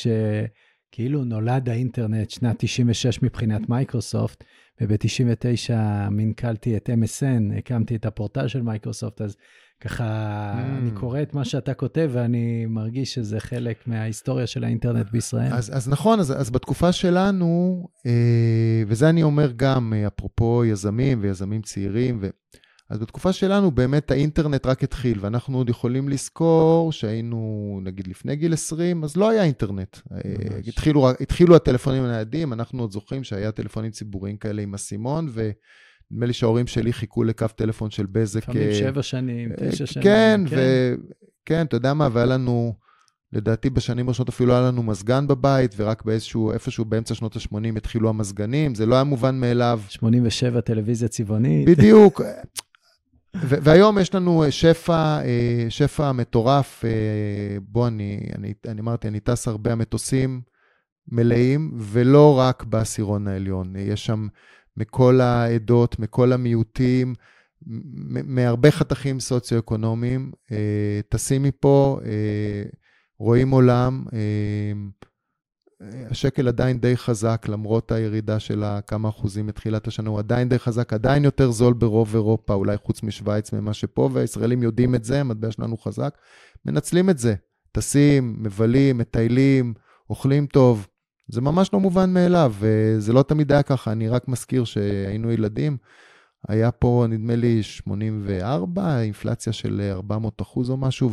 שכאילו נולד האינטרנט שנת 96 מבחינת מייקרוסופט, וב-99 מנכלתי את MSN, הקמתי את הפורטל של מייקרוסופט, אז ככה, mm. אני קורא את מה שאתה כותב, ואני מרגיש שזה חלק מההיסטוריה של האינטרנט בישראל. אז, אז נכון, אז, אז בתקופה שלנו, אה, וזה אני אומר גם, אה, אפרופו יזמים ויזמים צעירים, ו... אז בתקופה שלנו באמת האינטרנט רק התחיל, ואנחנו עוד יכולים לזכור שהיינו, נגיד לפני גיל 20, אז לא היה אינטרנט. אה, התחילו, התחילו הטלפונים הניידים, אנחנו עוד זוכרים שהיה טלפונים ציבוריים כאלה עם אסימון, ו... נדמה לי שההורים שלי חיכו לקו טלפון של בזק. לפעמים אה, שבע שנים, אה, תשע שנים. כן, כן. וכן, אתה יודע מה, והיה לנו, לדעתי בשנים הראשונות אפילו היה לנו מזגן בבית, ורק באיזשהו, איפשהו באמצע שנות ה-80 התחילו המזגנים, זה לא היה מובן מאליו. 87 טלוויזיה צבעונית. בדיוק. והיום יש לנו שפע, אה, שפע מטורף. בוא, אני, אני, אני אמרתי, אני טס הרבה, המטוסים מלאים, ולא רק בעשירון העליון. יש שם מכל העדות, מכל המיעוטים, מהרבה חתכים סוציו-אקונומיים. אה, טסים מפה, אה, רואים עולם. השקל עדיין די חזק, למרות הירידה של כמה אחוזים מתחילת השנה, הוא עדיין די חזק, עדיין יותר זול ברוב אירופה, אולי חוץ משוויץ ממה שפה, והישראלים יודעים את זה, המטבע שלנו חזק, מנצלים את זה. טסים, מבלים, מטיילים, אוכלים טוב. זה ממש לא מובן מאליו, וזה לא תמיד היה ככה. אני רק מזכיר שהיינו ילדים, היה פה נדמה לי 84, אינפלציה של 400 אחוז או משהו,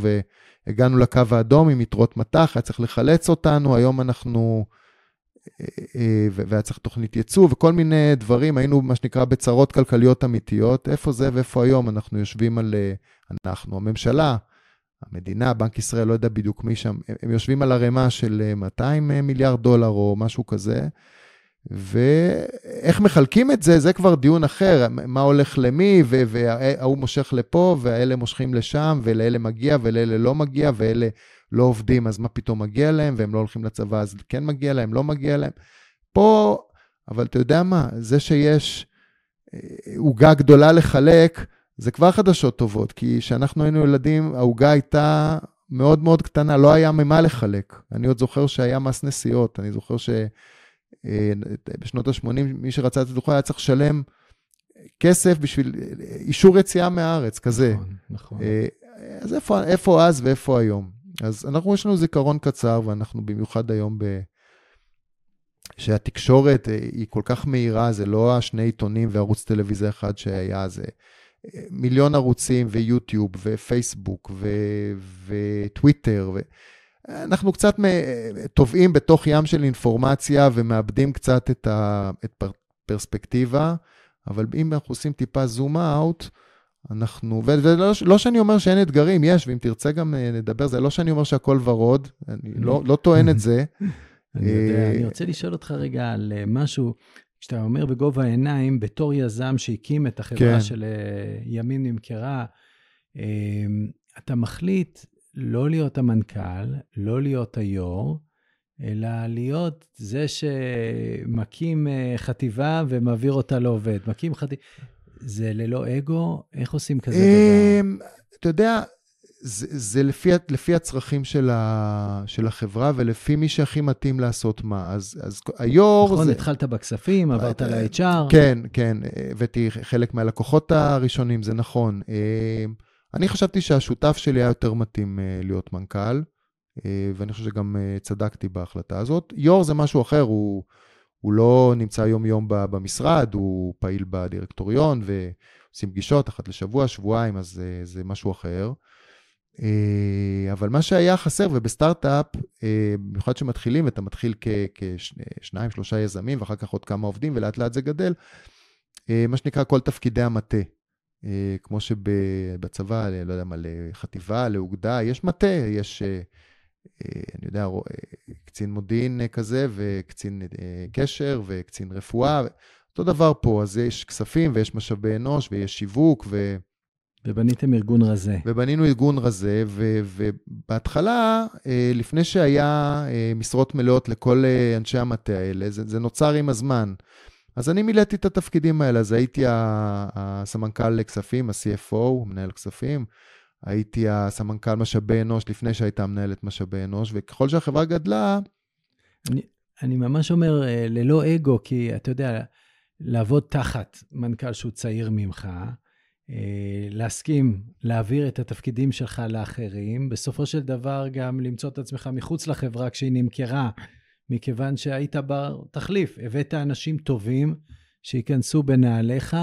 והגענו לקו האדום עם יתרות מטח, היה צריך לחלץ אותנו, היום אנחנו, אה, אה, והיה צריך תוכנית ייצוא וכל מיני דברים, היינו מה שנקרא בצרות כלכליות אמיתיות. איפה זה ואיפה היום? אנחנו יושבים על, אה, אנחנו, הממשלה, המדינה, בנק ישראל, לא יודע בדיוק מי שם, הם יושבים על ערימה של 200 אה, מיליארד דולר או משהו כזה, ואיך מחלקים את זה, זה כבר דיון אחר, מה הולך למי, וההוא מושך לפה, והאלה מושכים לשם, ולאלה מגיע, ולאלה לא מגיע, ואלה לא עובדים, אז מה פתאום מגיע להם, והם לא הולכים לצבא, אז כן מגיע להם, לא מגיע להם. פה, אבל אתה יודע מה, זה שיש אה, עוגה גדולה לחלק, זה כבר חדשות טובות, כי כשאנחנו היינו ילדים, העוגה הייתה מאוד מאוד קטנה, לא היה ממה לחלק. אני עוד זוכר שהיה מס נסיעות, אני זוכר שבשנות אה, ה-80, מי שרצה לתת דוחה היה צריך לשלם כסף בשביל אישור יציאה מהארץ, כזה. נכון, נכון. אה, אז איפה, איפה אז ואיפה היום? אז אנחנו, יש לנו זיכרון קצר, ואנחנו במיוחד היום ב... שהתקשורת אה, היא כל כך מהירה, זה לא השני עיתונים וערוץ טלוויזיה אחד שהיה, זה מיליון ערוצים ויוטיוב ופייסבוק ו- וטוויטר. ו- אנחנו קצת טובעים בתוך ים של אינפורמציה ומאבדים קצת את הפרספקטיבה, אבל אם אנחנו עושים טיפה זום אאוט, אנחנו, ולא לא שאני אומר שאין אתגרים, יש, ואם תרצה גם אה, נדבר, זה לא שאני אומר שהכל ורוד, אני לא, לא טוען את זה. אני יודע, אה, אני רוצה לשאול אותך רגע על אה, משהו כשאתה אומר בגובה העיניים, בתור יזם שהקים את החברה כן. של ימין נמכרה, אתה מחליט לא להיות המנכ"ל, לא להיות היו"ר, אלא להיות זה שמקים אה, חטיבה ומעביר אותה לעובד. מקים חטיבה. זה ללא אגו? איך עושים כזה דבר? אמ, אתה יודע, זה, זה לפי, לפי הצרכים של, ה, של החברה ולפי מי שהכי מתאים לעשות מה. אז, אז היו"ר... נכון, זה... התחלת בכספים, עברת אה, ל-HR. כן, כן, הבאתי חלק מהלקוחות הראשונים, זה נכון. אה, אני חשבתי שהשותף שלי היה יותר מתאים אה, להיות מנכ"ל, ואני חושב שגם צדקתי בהחלטה הזאת. יו"ר זה משהו אחר, הוא, הוא לא נמצא יום-יום במשרד, הוא פעיל בדירקטוריון ועושים פגישות אחת לשבוע, שבועיים, אז זה, זה משהו אחר. אה, אבל מה שהיה חסר, ובסטארט-אפ, אה, במיוחד שמתחילים, ואתה מתחיל כשניים, שלושה יזמים, ואחר כך עוד כמה עובדים, ולאט לאט זה גדל, אה, מה שנקרא כל תפקידי המטה. כמו שבצבא, לא יודע מה, לחטיבה, לאוגדה, יש מטה, יש, אני יודע, קצין מודיעין כזה, וקצין קשר, וקצין רפואה. אותו דבר פה, אז יש כספים, ויש משאבי אנוש, ויש שיווק, ו... ובניתם ארגון רזה. ובנינו ארגון רזה, ו, ובהתחלה, אה, לפני שהיה אה, משרות מלאות לכל אה, אנשי המטה האלה, זה, זה נוצר עם הזמן. אז אני מילאתי את התפקידים האלה, אז הייתי הסמנכ"ל כספים, ה-CFO, מנהל כספים, הייתי הסמנכ"ל משאבי אנוש לפני שהייתה מנהלת משאבי אנוש, וככל שהחברה גדלה... אני, אני ממש אומר, ללא אגו, כי אתה יודע, לעבוד תחת מנכ"ל שהוא צעיר ממך, אה, להסכים להעביר את התפקידים שלך לאחרים, בסופו של דבר גם למצוא את עצמך מחוץ לחברה כשהיא נמכרה, מכיוון שהיית בר תחליף, הבאת אנשים טובים שייכנסו בנעליך.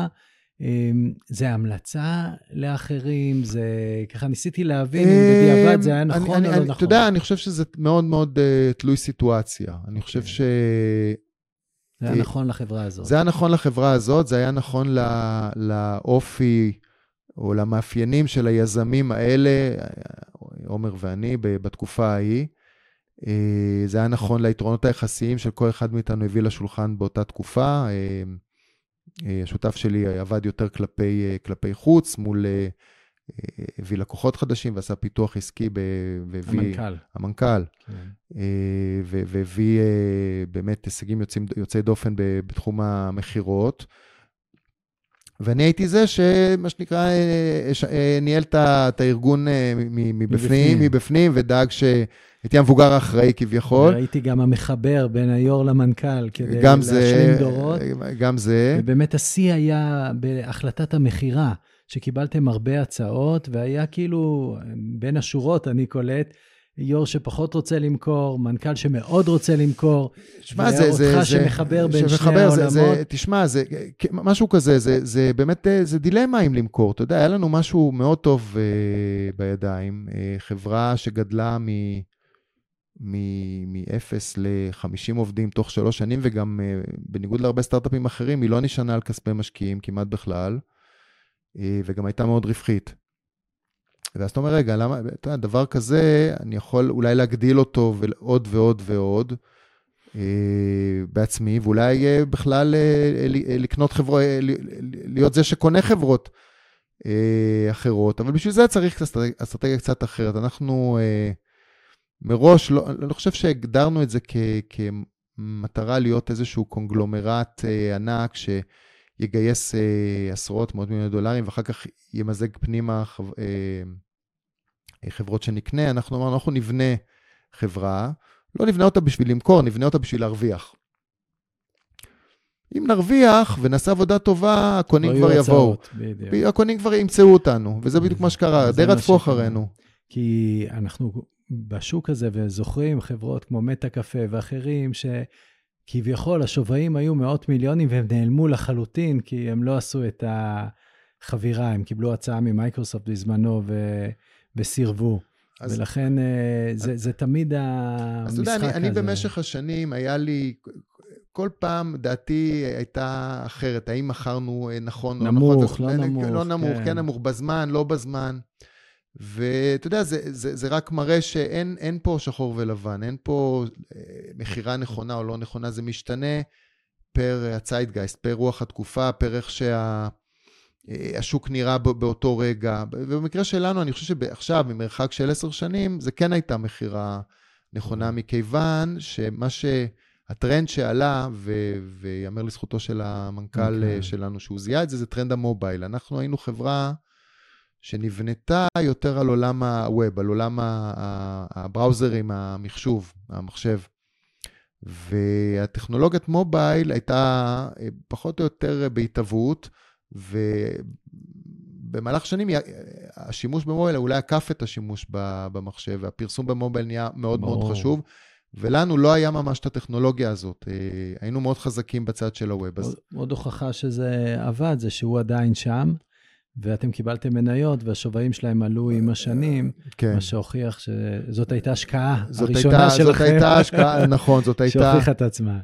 אה, זה המלצה לאחרים, זה ככה ניסיתי להבין אם בדיעבד זה היה נכון אני, או לא אני, נכון. אתה יודע, אני חושב שזה מאוד מאוד uh, תלוי סיטואציה. אני חושב okay. כן. ש... זה היה נכון לחברה הזאת. זה היה נכון לחברה הזאת, זה היה נכון לא, לאופי או למאפיינים של היזמים האלה, עומר ואני, בתקופה ההיא. אה, זה היה נכון ליתרונות היחסיים של כל אחד מאיתנו הביא לשולחן באותה תקופה. אה, אה, השותף שלי עבד יותר כלפי, כלפי חוץ, מול הביא לקוחות חדשים ועשה פיתוח עסקי והביא... המנכ"ל. המנכ"ל. כן. והביא באמת הישגים יוצאים, יוצאי דופן בתחום המכירות. ואני הייתי זה שמה שנקרא, ניהל את הארגון מבפנים, מבפנים, ודאג שהייתי המבוגר האחראי כביכול. והייתי גם המחבר בין היו"ר למנכ"ל, כדי להשלים דורות. גם זה. ובאמת השיא היה בהחלטת המכירה. שקיבלתם הרבה הצעות, והיה כאילו, בין השורות אני קולט, יו"ר שפחות רוצה למכור, מנכ"ל שמאוד רוצה למכור, תשמע, זה, זה, ואותך שמחבר בין שני העולמות. זה, זה, תשמע, זה משהו כזה, זה, זה באמת, זה דילמה אם למכור. אתה יודע, היה לנו משהו מאוד טוב uh, בידיים, uh, חברה שגדלה מ... מ-0 ל-50 עובדים תוך שלוש שנים, וגם uh, בניגוד להרבה סטארט-אפים אחרים, היא לא נשענה על כספי משקיעים כמעט בכלל. אה, וגם הייתה מאוד רווחית. ואז אתה אומר, רגע, למה, אתה יודע, דבר כזה, אני יכול אולי להגדיל אותו ועוד ועוד ועוד. בעצמי, ואולי בכלל לקנות חברות, להיות זה שקונה חברות אחרות, אבל בשביל זה צריך אסטרטגיה קצת אחרת. אנחנו מראש, לא, אני לא חושב שהגדרנו את זה כ, כמטרה להיות איזשהו קונגלומרט ענק, ש... יגייס אה, עשרות, מאות מיליוני דולרים, ואחר כך ימזג פנימה חב, אה, חברות שנקנה. אנחנו אמרנו, אנחנו נבנה חברה, לא נבנה אותה בשביל למכור, נבנה אותה בשביל להרוויח. אם נרוויח ונעשה עבודה טובה, הקונים כבר יבואו. בדיוק. הקונים כבר ימצאו אותנו, וזה בדיוק מה שקרה, די רדפו אחרינו. כי אנחנו בשוק הזה, וזוכרים חברות כמו מטה קפה ואחרים, ש... כביכול השווים היו מאות מיליונים והם נעלמו לחלוטין, כי הם לא עשו את החבירה, הם קיבלו הצעה ממייקרוסופט בזמנו ו... וסירבו. אז, ולכן אה, זה, אז, זה תמיד המשחק הזה. אז אתה יודע, אני, אני במשך השנים, היה לי, כל פעם דעתי הייתה אחרת, האם מכרנו אה, נכון או נכון. נמוך, לא נמוך. לא נמוך, כן. כן נמוך, בזמן, לא בזמן. ואתה יודע, זה, זה, זה רק מראה שאין פה שחור ולבן, אין פה אה, מכירה נכונה או לא נכונה, זה משתנה פר הציידגייסט, פר רוח התקופה, פר איך שהשוק שה, נראה באותו רגע. ובמקרה שלנו, אני חושב שעכשיו, ממרחק של עשר שנים, זה כן הייתה מכירה נכונה, מכיוון שמה ש... הטרנד שעלה, ויאמר לזכותו של המנכ"ל אוקיי. אוקיי. שלנו, שהוא זיהה את זה, זה טרנד המובייל. אנחנו היינו חברה שנבנתה יותר על עולם ה web, על עולם הבראוזרים, המחשוב, המחשב. והטכנולוגיית מובייל הייתה אה, פחות או יותר בהתהוות, ובמהלך שנים השימוש במובייל אולי עקף את השימוש במחשב, והפרסום במובייל נהיה מאוד ברור. מאוד חשוב. ולנו לא היה ממש את הטכנולוגיה הזאת. אה, היינו מאוד חזקים בצד של הווב. עוד, אז... עוד הוכחה שזה עבד, זה שהוא עדיין שם. ואתם קיבלתם מניות, והשווים שלהם עלו עם השנים, כן. מה שהוכיח שזאת הייתה השקעה הראשונה הייתה, שלכם. זאת הייתה השקעה, נכון, זאת הייתה... שהוכיחה את עצמה.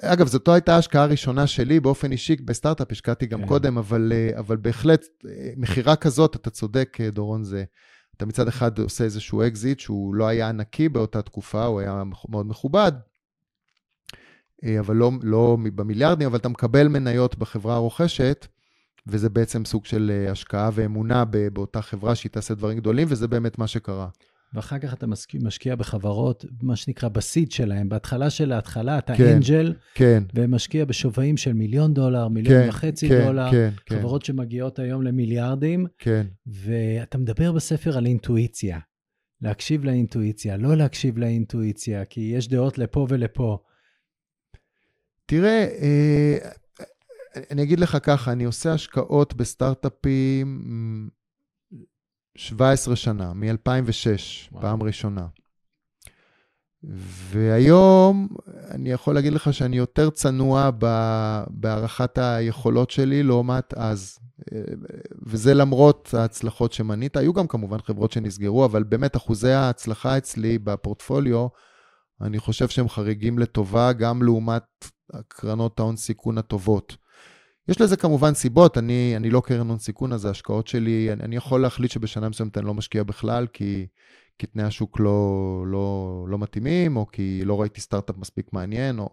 אגב, זאת לא הייתה ההשקעה הראשונה שלי, באופן אישי, בסטארט-אפ השקעתי גם כן. קודם, אבל, אבל בהחלט, מכירה כזאת, אתה צודק, דורון, זה... אתה מצד אחד עושה איזשהו אקזיט שהוא לא היה ענקי באותה תקופה, הוא היה מאוד מכובד, אבל לא, לא במיליארדים, אבל אתה מקבל מניות בחברה הרוכשת, וזה בעצם סוג של אה, השקעה ואמונה באותה חברה שהיא תעשה דברים גדולים, וזה באמת מה שקרה. ואחר כך אתה משקיע בחברות, מה שנקרא ב seed שלהם. בהתחלה של ההתחלה אתה כן, angel, כן. ומשקיע בשווים של מיליון דולר, מיליון כן, וחצי כן, דולר, כן, כן. חברות כן. שמגיעות היום למיליארדים. כן. ואתה מדבר בספר על אינטואיציה. להקשיב לאינטואיציה, לא להקשיב לאינטואיציה, כי יש דעות לפה ולפה. תראה, אה, אני אגיד לך ככה, אני עושה השקעות בסטארט-אפים 17 שנה, מ-2006, פעם ראשונה. והיום אני יכול להגיד לך שאני יותר צנוע בהערכת היכולות שלי לעומת אז. וזה למרות ההצלחות שמנית. היו גם כמובן חברות שנסגרו, אבל באמת אחוזי ההצלחה אצלי בפורטפוליו, אני חושב שהם חריגים לטובה, גם לעומת הקרנות ההון סיכון הטובות. יש לזה כמובן סיבות, אני, אני לא קרן הון סיכון, אז ההשקעות שלי, אני, אני יכול להחליט שבשנה מסוימת אני לא משקיע בכלל, כי, כי תנאי השוק לא, לא, לא מתאימים, או כי לא ראיתי סטארט-אפ מספיק מעניין, או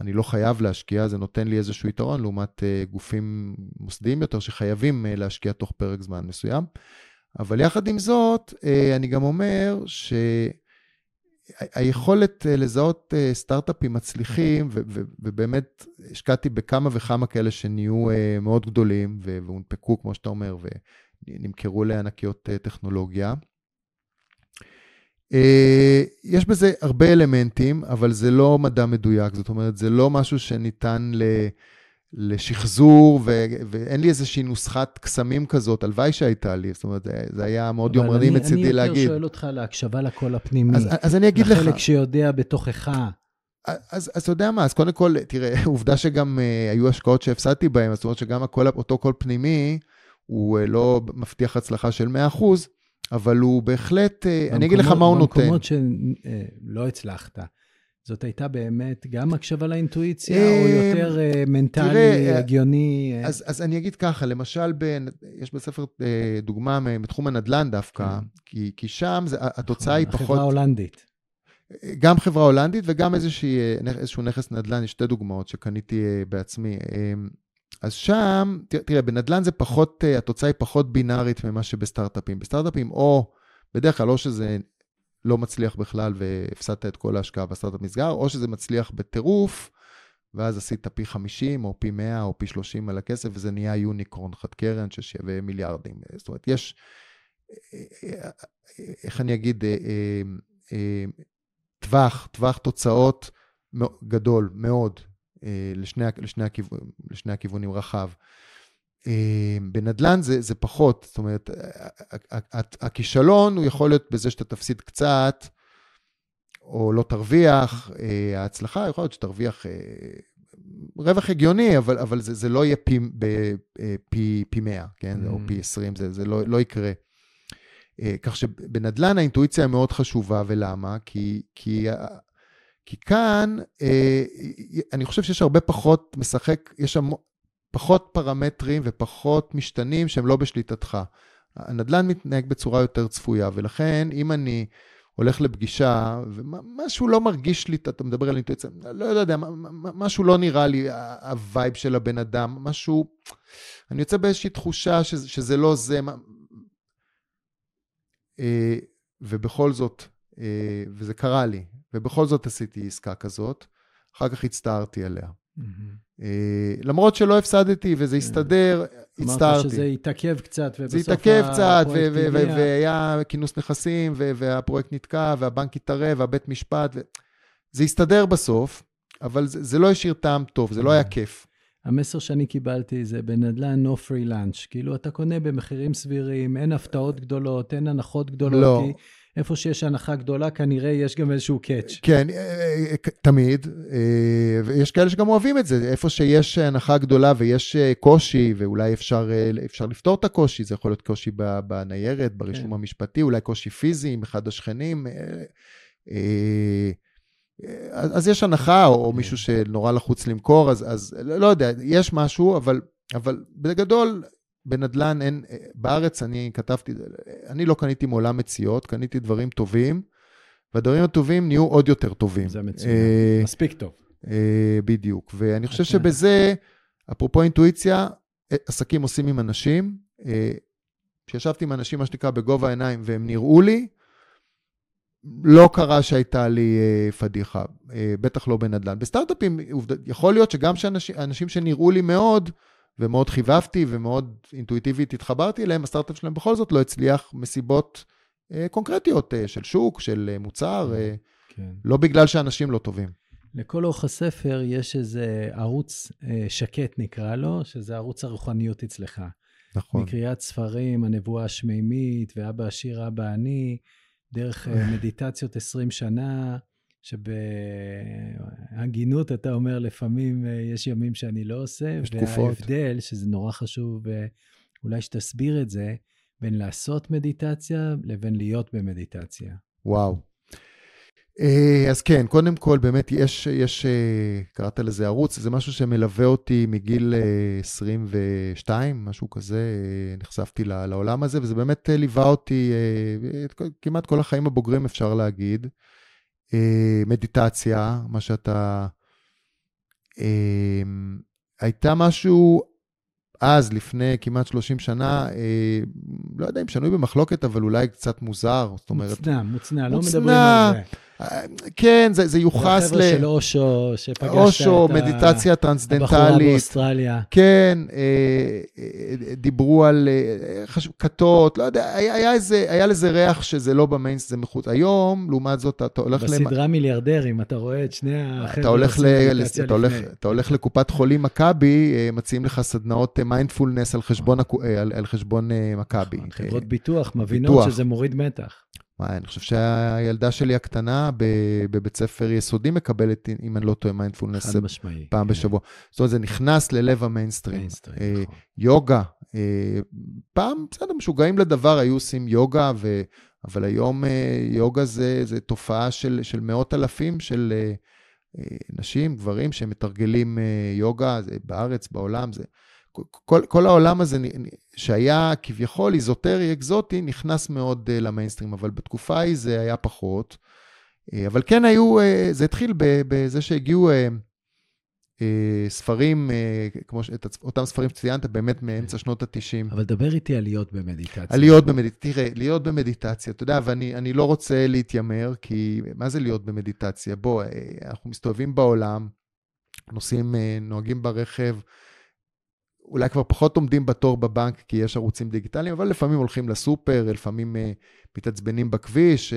אני לא חייב להשקיע, זה נותן לי איזשהו יתרון לעומת uh, גופים מוסדיים יותר שחייבים uh, להשקיע תוך פרק זמן מסוים. אבל יחד עם זאת, uh, אני גם אומר ש... היכולת אה, לזהות אה, סטארט-אפים מצליחים, ובאמת השקעתי בכמה וכמה כאלה שנהיו אה, מאוד גדולים, והונפקו, כמו שאתה אומר, ונמכרו לענקיות טכנולוגיה. יש בזה הרבה אלמנטים, אבל זה לא מדע מדויק, זאת אומרת, זה לא משהו שניתן ל... לשחזור, ו- ואין לי איזושהי נוסחת קסמים כזאת, הלוואי שהייתה לי, זאת אומרת, זה היה מאוד יומרני מצידי להגיד. אני יותר שואל אותך להקשבה לקול הפנימי. אז, אז אני אגיד לחלק לך... לחלק שיודע בתוכך. אז, אז אתה יודע מה, אז קודם כל, תראה, עובדה שגם uh, היו השקעות שהפסדתי בהן, זאת אומרת שגם הקול, אותו קול פנימי, הוא uh, לא מבטיח הצלחה של 100%, אבל הוא בהחלט, uh, אני אגיד לך מה הוא נותן. במקומות שלא הצלחת. זאת הייתה באמת גם הקשבה לאינטואיציה, או אה, יותר אה, מנטלי, תראה, הגיוני? אז, אז אני אגיד ככה, למשל, ב, יש בספר אה, דוגמה מתחום הנדל"ן דווקא, כן. כי, כי שם זה, התוצאה היא פחות... החברה ההולנדית. גם חברה הולנדית וגם איזושהי, איזשהו נכס נדל"ן, יש שתי דוגמאות שקניתי בעצמי. אז שם, תראה, בנדל"ן זה פחות, התוצאה היא פחות בינארית ממה שבסטארט-אפים. בסטארט-אפים, או בדרך כלל, או שזה לא מצליח בכלל והפסדת את כל ההשקעה והסטארט-אפ נסגר, או שזה מצליח בטירוף, ואז עשית פי 50 או פי 100 או פי 30 על הכסף, וזה נהיה יוניקרון חד קרן ששווה מיליארדים. זאת אומרת, יש, איך אני אגיד, אה, אה, אה, טווח, טווח תוצאות גדול מאוד לשני, לשני, הכיוון, לשני הכיוונים רחב. בנדל"ן זה, זה פחות, זאת אומרת, הכישלון הוא יכול להיות בזה שאתה תפסיד קצת, או לא תרוויח, אה, ההצלחה יכול להיות שתרוויח אה, רווח הגיוני, אבל, אבל זה, זה לא יהיה פי, אה, פי, פי 100, כן? Mm. או פי 20, זה, זה לא, לא יקרה. כך שבנדל"ן האינטואיציה היא מאוד חשובה, ולמה? כי, כי, כי כאן, אני חושב שיש הרבה פחות משחק, יש שם פחות פרמטרים ופחות משתנים שהם לא בשליטתך. הנדל"ן מתנהג בצורה יותר צפויה, ולכן אם אני הולך לפגישה, ומשהו לא מרגיש לי, אתה מדבר על אינטואיציה, לא יודע, משהו לא נראה לי, ה vibe של הבן אדם, משהו, אני יוצא באיזושהי תחושה שזה, שזה לא זה, אה, ובכל זאת, אה, וזה קרה לי, ובכל זאת עשיתי עסקה כזאת, אחר כך הצטערתי עליה. Mm-hmm. למרות שלא הפסדתי וזה כן. הסתדר, הצטערתי. אמרת שזה התעכב קצת, ובסוף זה התעכב קצת, והיה כינוס נכסים, והפרויקט נתקע, והבנק התערב, והבית משפט, זה הסתדר בסוף, אבל זה לא השאיר טעם טוב, זה לא היה כיף. המסר שאני קיבלתי זה בנדל"ן no free lunch. כאילו, אתה קונה במחירים סבירים, אין הפתעות גדולות, אין הנחות גדולות. לא. כי איפה שיש הנחה גדולה, כנראה יש גם איזשהו קאץ'. כן, אה, אה, תמיד. אה, ויש כאלה שגם אוהבים את זה. איפה שיש הנחה גדולה ויש קושי, ואולי אפשר, אפשר לפתור את הקושי, זה יכול להיות קושי בניירת, ברישום כן. המשפטי, אולי קושי פיזי עם אחד השכנים. אז, אז יש הנחה, או כן. מישהו שנורא לחוץ למכור, אז, אז לא יודע, יש משהו, אבל, אבל בגדול, בנדל"ן אין, בארץ אני כתבתי, אני לא קניתי מעולם מציאות, קניתי דברים טובים, והדברים הטובים נהיו עוד יותר טובים. זה מצוין, אה, מספיק טוב. אה, בדיוק, ואני חושב. שבזה, אפרופו אינטואיציה, אה, עסקים עושים עם אנשים. אה, כשישבתי עם אנשים, מה שנקרא, בגובה העיניים, והם נראו לי, לא קרה שהייתה לי אה, פדיחה, אה, בטח לא בנדל"ן. בסטארט-אפים, יכול להיות שגם שאנשים שנראו לי מאוד, ומאוד חיבבתי ומאוד אינטואיטיבית התחברתי אליהם, הסטארט-אפ שלהם בכל זאת לא הצליח מסיבות אה, קונקרטיות אה, של שוק, של אה, מוצר, אה, כן. לא בגלל שאנשים לא טובים. לכל אורך הספר יש איזה ערוץ אה, שקט נקרא לו, שזה ערוץ הרוחניות אצלך. נכון. מקריאת ספרים, הנבואה השמימית, ואבא עשיר, אבא אני, דרך אה, מדיטציות 20 שנה, שבהגינות אתה אומר, לפעמים אה, יש ימים שאני לא עושה. יש תקופות. וההבדל, שזה נורא חשוב, אולי שתסביר את זה, בין לעשות מדיטציה לבין להיות במדיטציה. וואו. אה, אז כן, קודם כל, באמת, יש, יש, אה, קראת לזה ערוץ, זה משהו שמלווה אותי מגיל 22, משהו כזה, נחשפתי לעולם הזה, וזה באמת ליווה אותי כמעט כל החיים הבוגרים, אפשר להגיד. אה, מדיטציה, מה שאתה... אה, הייתה משהו אז, לפני כמעט 30 שנה, אה, לא יודע אם שנוי במחלוקת, אבל אולי קצת מוזר. זאת אומרת... מוצנע, מוצנע, לא מדברים על זה. כן, זה, זה יוחס ל... החבר'ה של אושו, שפגשת אושו, את מדיטציה טרנסדנטלית. הבחורה באוסטרליה. כן, אה, אה, דיברו על אה, כתות, לא יודע, היה, היה, איזה, היה לזה ריח שזה לא במיינסט, זה מחוץ. היום, לעומת זאת, אתה הולך... בסדרה למ... מיליארדרים, אתה רואה את שני החבר'ה אתה הולך, ל... אתה, הולך, אתה הולך לקופת חולים מכבי, מציעים לך סדנאות מיינדפולנס על חשבון, על, על חשבון מכבי. נכון, חברות ביטוח מבינות שזה מוריד מתח. וואי, אני חושב שהילדה שלי הקטנה בבית ספר יסודי מקבלת, אם אני לא טועה, מיינדפולנס פעם כן. בשבוע. זאת אומרת, זה נכנס ללב המיינסטרים. מיינסטרים, אה, נכון. יוגה, אה, פעם, בסדר, משוגעים לדבר, היו עושים יוגה, ו... אבל היום אה, יוגה זה, זה תופעה של, של מאות אלפים של אה, אה, נשים, גברים, שמתרגלים אה, יוגה, זה בארץ, בעולם, זה... כל, כל העולם הזה שהיה כביכול איזוטרי, אקזוטי, נכנס מאוד אה, למיינסטרים, אבל בתקופה ההיא זה היה פחות. אבל כן היו, זה התחיל בזה שהגיעו ספרים, כמו את אותם ספרים שציינת, באמת מאמצע שנות ה-90. אבל דבר איתי על להיות במדיטציה. על להיות במדיטציה, תראה, להיות במדיטציה, אתה יודע, ואני לא רוצה להתיימר, כי מה זה להיות במדיטציה? בוא, אנחנו מסתובבים בעולם, נוסעים, נוהגים ברכב, אולי כבר פחות עומדים בתור בבנק כי יש ערוצים דיגיטליים, אבל לפעמים הולכים לסופר, לפעמים uh, מתעצבנים בכביש, אה,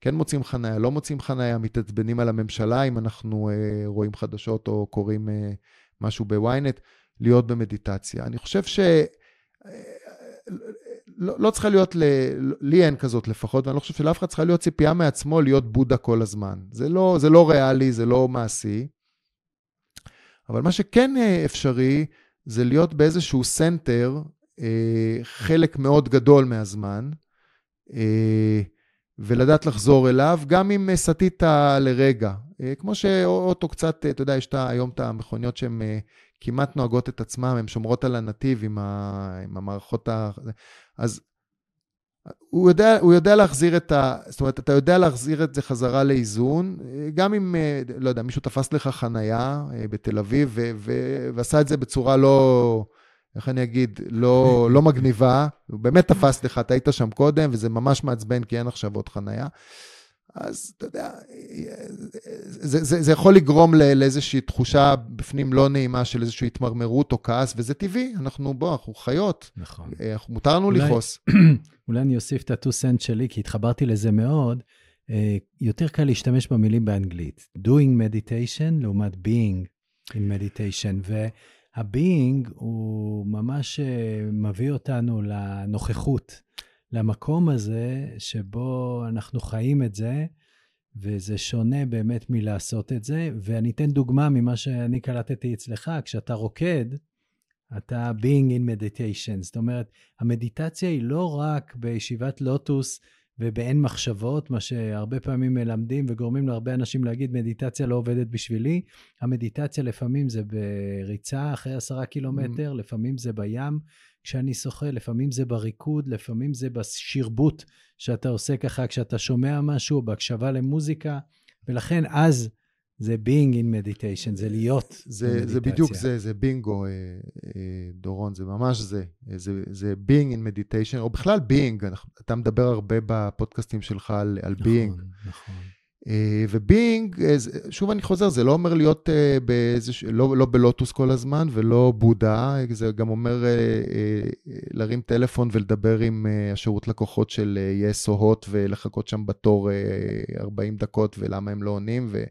כן מוצאים חניה, לא מוצאים חניה, מתעצבנים על הממשלה אם אנחנו אה, רואים חדשות או קוראים אה, משהו בוויינט, להיות במדיטציה. אני חושב ש... לא, לא צריכה להיות, ל... לי אין כזאת לפחות, ואני לא חושב שלאף אחד צריכה להיות ציפייה מעצמו להיות בודה כל הזמן. זה לא, זה לא ריאלי, זה לא מעשי. אבל מה שכן אפשרי, זה להיות באיזשהו center אה, חלק מאוד גדול מהזמן, אה, ולדעת לחזור אליו, גם אם סטית לרגע. אה, כמו שאוטו קצת, אתה יודע, יש היום את המכוניות שהן אה, כמעט נוהגות את עצמן, הן שומרות על הנתיב עם, ה, עם המערכות ה... אז הוא יודע, הוא יודע להחזיר את ה... זאת אומרת, אתה יודע להחזיר את זה חזרה לאיזון, גם אם, אה, לא יודע, מישהו תפס לך חנייה אה, בתל אביב ו- ו- ועשה את זה בצורה לא, איך אני אגיד, לא, לא מגניבה, הוא באמת תפס לך, אתה היית שם קודם, וזה ממש מעצבן כי אין עכשיו עוד חנייה. אז אתה יודע, זה, זה, זה יכול לגרום לאיזושהי תחושה בפנים לא נעימה של איזושהי התמרמרות או כעס, וזה טבעי, אנחנו, בוא, אנחנו חיות. נכון. אה, מותר לנו לכעוס. אולי אני אוסיף את ה-2 סנט שלי, כי התחברתי לזה מאוד. אה, יותר קל להשתמש במילים באנגלית. doing meditation לעומת being in meditation. וה-being הוא ממש אה, מביא אותנו לנוכחות. למקום הזה שבו אנחנו חיים את זה, וזה שונה באמת מלעשות את זה. ואני אתן דוגמה ממה שאני קלטתי אצלך, כשאתה רוקד, אתה being in meditation. זאת אומרת, המדיטציה היא לא רק בישיבת לוטוס ובאין מחשבות, מה שהרבה פעמים מלמדים וגורמים להרבה אנשים להגיד, מדיטציה לא עובדת בשבילי. המדיטציה לפעמים זה בריצה אחרי עשרה קילומטר, mm. לפעמים זה בים, כשאני שוחה, לפעמים זה בריקוד, לפעמים זה בשרבוט שאתה עושה ככה כשאתה שומע משהו, בהקשבה למוזיקה, ולכן אז זה being in meditation, זה להיות זה, במדיטציה. זה בדיוק זה, זה בינגו, אה, אה, דורון, זה ממש זה. זה, זה being in meditation, או בכלל being, אתה מדבר הרבה בפודקאסטים שלך על, על נכון, being. נכון, נכון. אה, ובינג, אה, שוב אני חוזר, זה לא אומר להיות אה, באיזה, לא, לא בלוטוס כל הזמן ולא בודה, זה גם אומר להרים טלפון ולדבר עם השירות לקוחות של יס או הוט ולחכות שם בתור 40 דקות ולמה הם לא עונים, ו...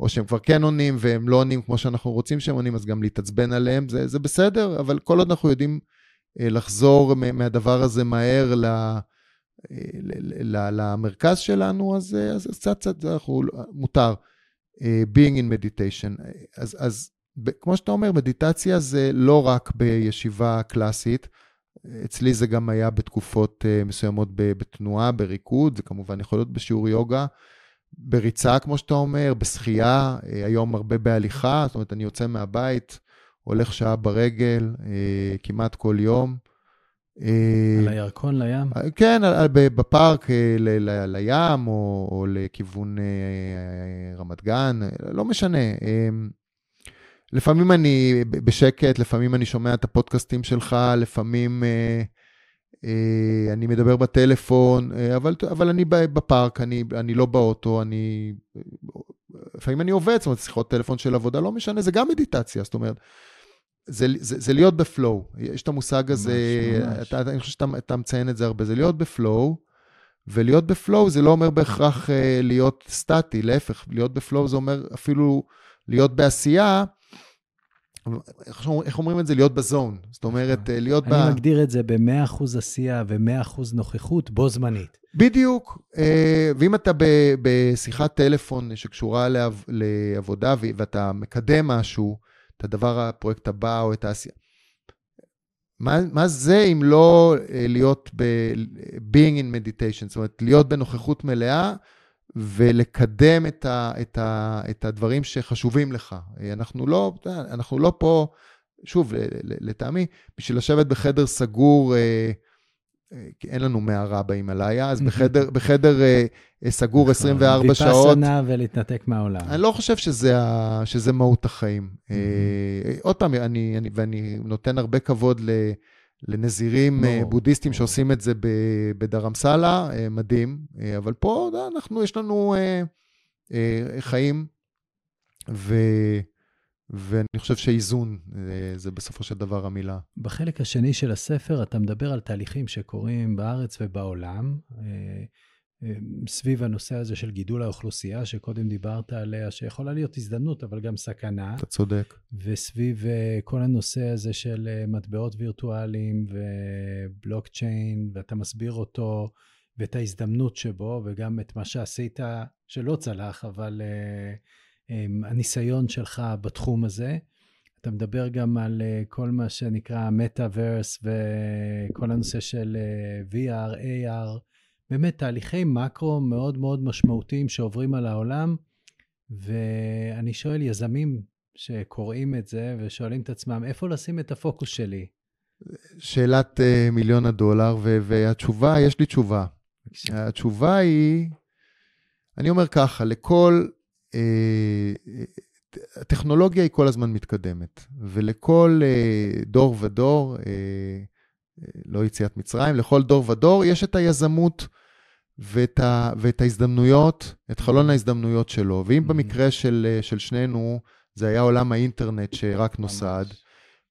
או שהם כבר כן עונים והם לא עונים כמו שאנחנו רוצים שהם עונים, אז גם להתעצבן עליהם, זה, זה בסדר, אבל כל עוד אנחנו יודעים לחזור מהדבר הזה מהר ל... לה... למרכז שלנו, אז, אז קצת קצת אנחנו, מותר. אה, being in meditation. אז, אז כמו שאתה אומר, מדיטציה זה לא רק בישיבה קלאסית, אצלי זה גם היה בתקופות אה, מסוימות בתנועה, בריקוד, זה כמובן יכול להיות בשיעור יוגה, בריצה, כמו שאתה אומר, בשחייה, אה, היום הרבה בהליכה, זאת אומרת, אני יוצא מהבית, הולך שעה ברגל, כמעט כל יום. אה, על הירקון לים? אה, כן, בפארק אה, לים או, או לכיוון רמת גן, לא משנה. לפעמים אני בשקט, לפעמים אני שומע את הפודקאסטים שלך, לפעמים אני מדבר בטלפון, אבל, אבל אני בפארק, אני, אני לא באוטו, אני... לפעמים אני עובד, זאת אומרת, שיחות טלפון של עבודה, לא משנה, זה גם מדיטציה, זאת אומרת. זה, זה, זה להיות בפלואו. יש את המושג הזה, ממש, ממש. אתה, אני חושב שאתה מציין את זה הרבה, זה להיות בפלואו, ולהיות בפלואו זה לא אומר בהכרח uh, להיות סטטי, להפך, להיות בפלואו זה אומר אפילו להיות בעשייה, איך, איך אומרים את זה? להיות בזון. זאת אומרת, אה, להיות אני ב... אני מגדיר את זה ב-100% עשייה ו-100% נוכחות בו זמנית. בדיוק. אה, ואם אתה בשיחת טלפון שקשורה לעבודה ואתה מקדם משהו, את הדבר, הפרויקט הבא או את העשייה. מה, מה זה אם לא אה, להיות ב-being in meditation, זאת אומרת, להיות בנוכחות מלאה ולקדם את, ה, את, ה, את הדברים שחשובים לך. אה, אנחנו לא, אנחנו לא פה, שוב, לטעמי, בשביל לשבת בחדר סגור, אה, כי אין לנו מערה בהימאליה, אז בחדר, בחדר סגור 24 נכון, שעות... ויפאסנה ולהתנתק מהעולם. אני לא חושב שזה, ה, שזה מהות החיים. עוד פעם, אני, אני, ואני נותן הרבה כבוד ל... לנזירים בודהיסטים שעושים את זה בדרמסלה, מדהים. אבל פה אנחנו, יש לנו חיים, ו... ואני חושב שאיזון אה, זה בסופו של דבר המילה. בחלק השני של הספר אתה מדבר על תהליכים שקורים בארץ ובעולם, אה, אה, סביב הנושא הזה של גידול האוכלוסייה, שקודם דיברת עליה, שיכולה להיות הזדמנות, אבל גם סכנה. אתה צודק. וסביב כל הנושא הזה של מטבעות וירטואליים ובלוקצ'יין, ואתה מסביר אותו, ואת ההזדמנות שבו, וגם את מה שעשית, שלא צלח, אבל... אמ, הניסיון שלך בתחום הזה. אתה מדבר גם על אה, כל מה שנקרא מטאוורס וכל הנושא של אה, VR, AR, באמת תהליכי מקרו מאוד מאוד משמעותיים שעוברים על העולם, ואני שואל יזמים שקוראים את זה ושואלים את עצמם, איפה לשים את הפוקוס שלי? שאלת uh, מיליון הדולר, והתשובה, יש לי תשובה. בבקשה. התשובה היא, אני אומר ככה, לכל הטכנולוגיה היא כל הזמן מתקדמת, ולכל אה, דור ודור, אה, לא יציאת מצרים, לכל דור ודור יש את היזמות ואת, ה, ואת ההזדמנויות, את חלון ההזדמנויות שלו. ואם mm-hmm. במקרה של, אה, של שנינו, זה היה עולם האינטרנט שרק נוסד,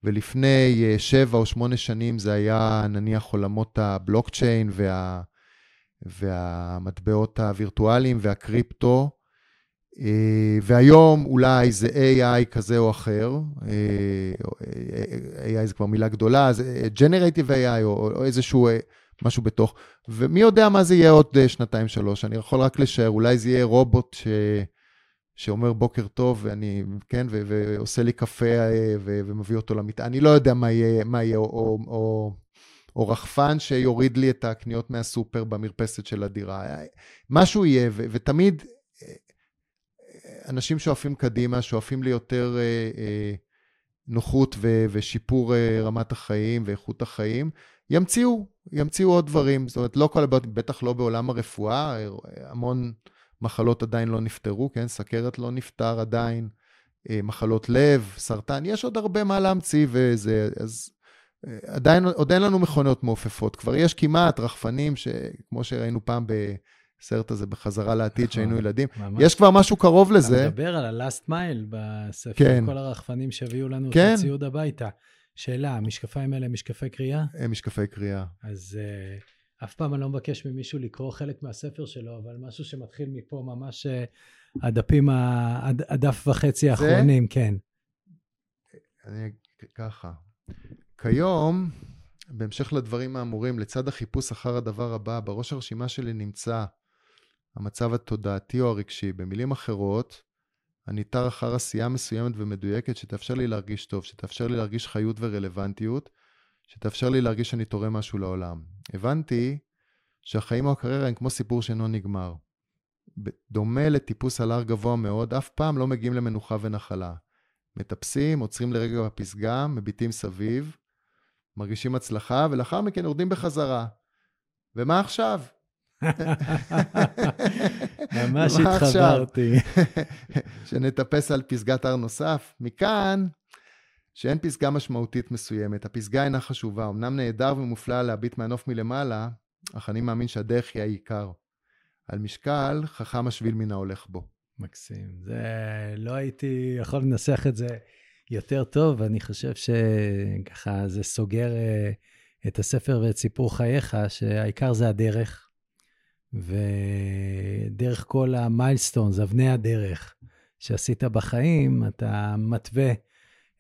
ולפני שבע או שמונה שנים זה היה נניח עולמות הבלוקצ'יין וה, והמטבעות הווירטואליים והקריפטו, אה, והיום אולי זה AI כזה או אחר, אה, AI זה כבר מילה גדולה, זה Generative AI או, או איזשהו אה, משהו בתוך, ומי יודע מה זה יהיה עוד שנתיים-שלוש, אני יכול רק לשער, אולי זה יהיה רובוט ש... שאומר בוקר טוב, ואני, כן, ו- ועושה לי קפה ו- ומביא אותו למיטה. אני לא יודע מה יהיה, מה יהיה, או, או, או, או רחפן שיוריד לי את הקניות מהסופר במרפסת של הדירה. משהו יהיה, ו- ותמיד אנשים שואפים קדימה, שואפים ליותר אה, אה, נוחות ו- ושיפור אה, רמת החיים ואיכות החיים, ימציאו, ימציאו עוד דברים. זאת אומרת, לא כל הבעיות, בטח לא בעולם הרפואה, אה, המון מחלות עדיין לא נפתרו, כן? סכרת לא נפתר עדיין, אה, מחלות לב, סרטן, יש עוד הרבה מה להמציא וזה, אז... אה, עדיין, עוד אין לנו מכונות מעופפות. כבר יש כמעט רחפנים, שכמו שראינו פעם ב... הסרט הזה בחזרה לעתיד, שהיינו נכון, ילדים. ממש. יש כבר משהו קרוב לזה. אתה מדבר על ה-last mile בספר, כן. כל הרחפנים שהביאו לנו כן. את הציוד הביתה. שאלה, המשקפיים האלה הם משקפי קריאה? הם משקפי קריאה. אז uh, אף פעם אני לא מבקש ממישהו לקרוא חלק מהספר שלו, אבל משהו שמתחיל מפה ממש uh, הדפים, הד, הדף וחצי האחרונים, כן. אני ככה. כיום, בהמשך לדברים האמורים, לצד החיפוש אחר הדבר הבא, בראש הרשימה שלי נמצא המצב התודעתי או הרגשי. במילים אחרות, אני תר אחר עשייה מסוימת ומדויקת שתאפשר לי להרגיש טוב, שתאפשר לי להרגיש חיות ורלוונטיות, שתאפשר לי להרגיש שאני תורם משהו לעולם. הבנתי שהחיים או הקריירה הם כמו סיפור שאינו נגמר. דומה לטיפוס על הר גבוה מאוד, אף פעם לא מגיעים למנוחה ונחלה. מטפסים, עוצרים לרגע בפסגה, מביטים סביב, מרגישים הצלחה, ולאחר מכן יורדים בחזרה. ומה עכשיו? ממש התחברתי. שנטפס על פסגת הר נוסף. מכאן, שאין פסגה משמעותית מסוימת. הפסגה אינה חשובה. אמנם נהדר ומופלא להביט מהנוף מלמעלה, אך אני מאמין שהדרך היא העיקר. על משקל, חכם השביל מן ההולך בו. מקסים. זה, לא הייתי יכול לנסח את זה יותר טוב, ואני חושב שככה זה סוגר אה, את הספר ואת סיפור חייך, שהעיקר זה הדרך. ודרך כל המיילסטונס, אבני הדרך שעשית בחיים, אתה מתווה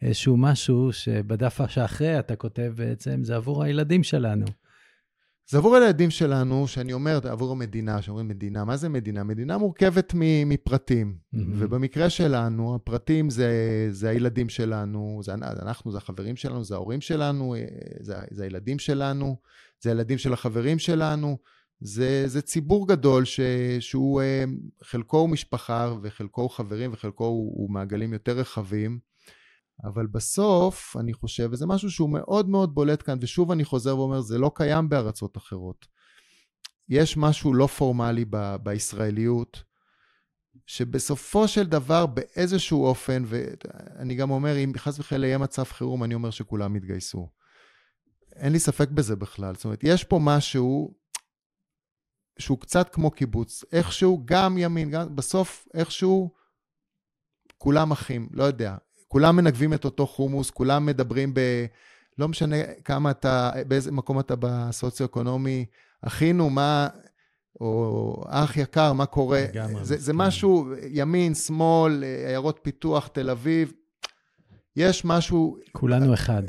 איזשהו משהו שבדף שאחרי אתה כותב בעצם, זה עבור הילדים שלנו. זה עבור הילדים שלנו, שאני אומר, עבור המדינה, שאומרים מדינה, מה זה מדינה? מדינה מורכבת מפרטים, mm-hmm. ובמקרה שלנו, הפרטים זה, זה הילדים שלנו, זה אנחנו, זה החברים שלנו, זה ההורים שלנו, זה, זה הילדים שלנו, זה הילדים של החברים שלנו. זה, זה ציבור גדול ש, שהוא, אה, חלקו הוא משפחה וחלקו הוא חברים וחלקו הוא, הוא מעגלים יותר רחבים. אבל בסוף, אני חושב, וזה משהו שהוא מאוד מאוד בולט כאן, ושוב אני חוזר ואומר, זה לא קיים בארצות אחרות. יש משהו לא פורמלי ב- בישראליות, שבסופו של דבר, באיזשהו אופן, ואני גם אומר, אם חס וחלילה יהיה מצב חירום, אני אומר שכולם יתגייסו. אין לי ספק בזה בכלל. זאת אומרת, יש פה משהו שהוא קצת כמו קיבוץ. איכשהו, גם ימין, גם בסוף, איכשהו, כולם אחים, לא יודע. כולם מנגבים את אותו חומוס, כולם מדברים ב... לא משנה כמה אתה, באיזה מקום אתה בסוציו-אקונומי, אחינו, מה, או אח יקר, מה קורה? זה, זה משהו, ימין, שמאל, עיירות פיתוח, תל אביב, יש משהו... כולנו אחד.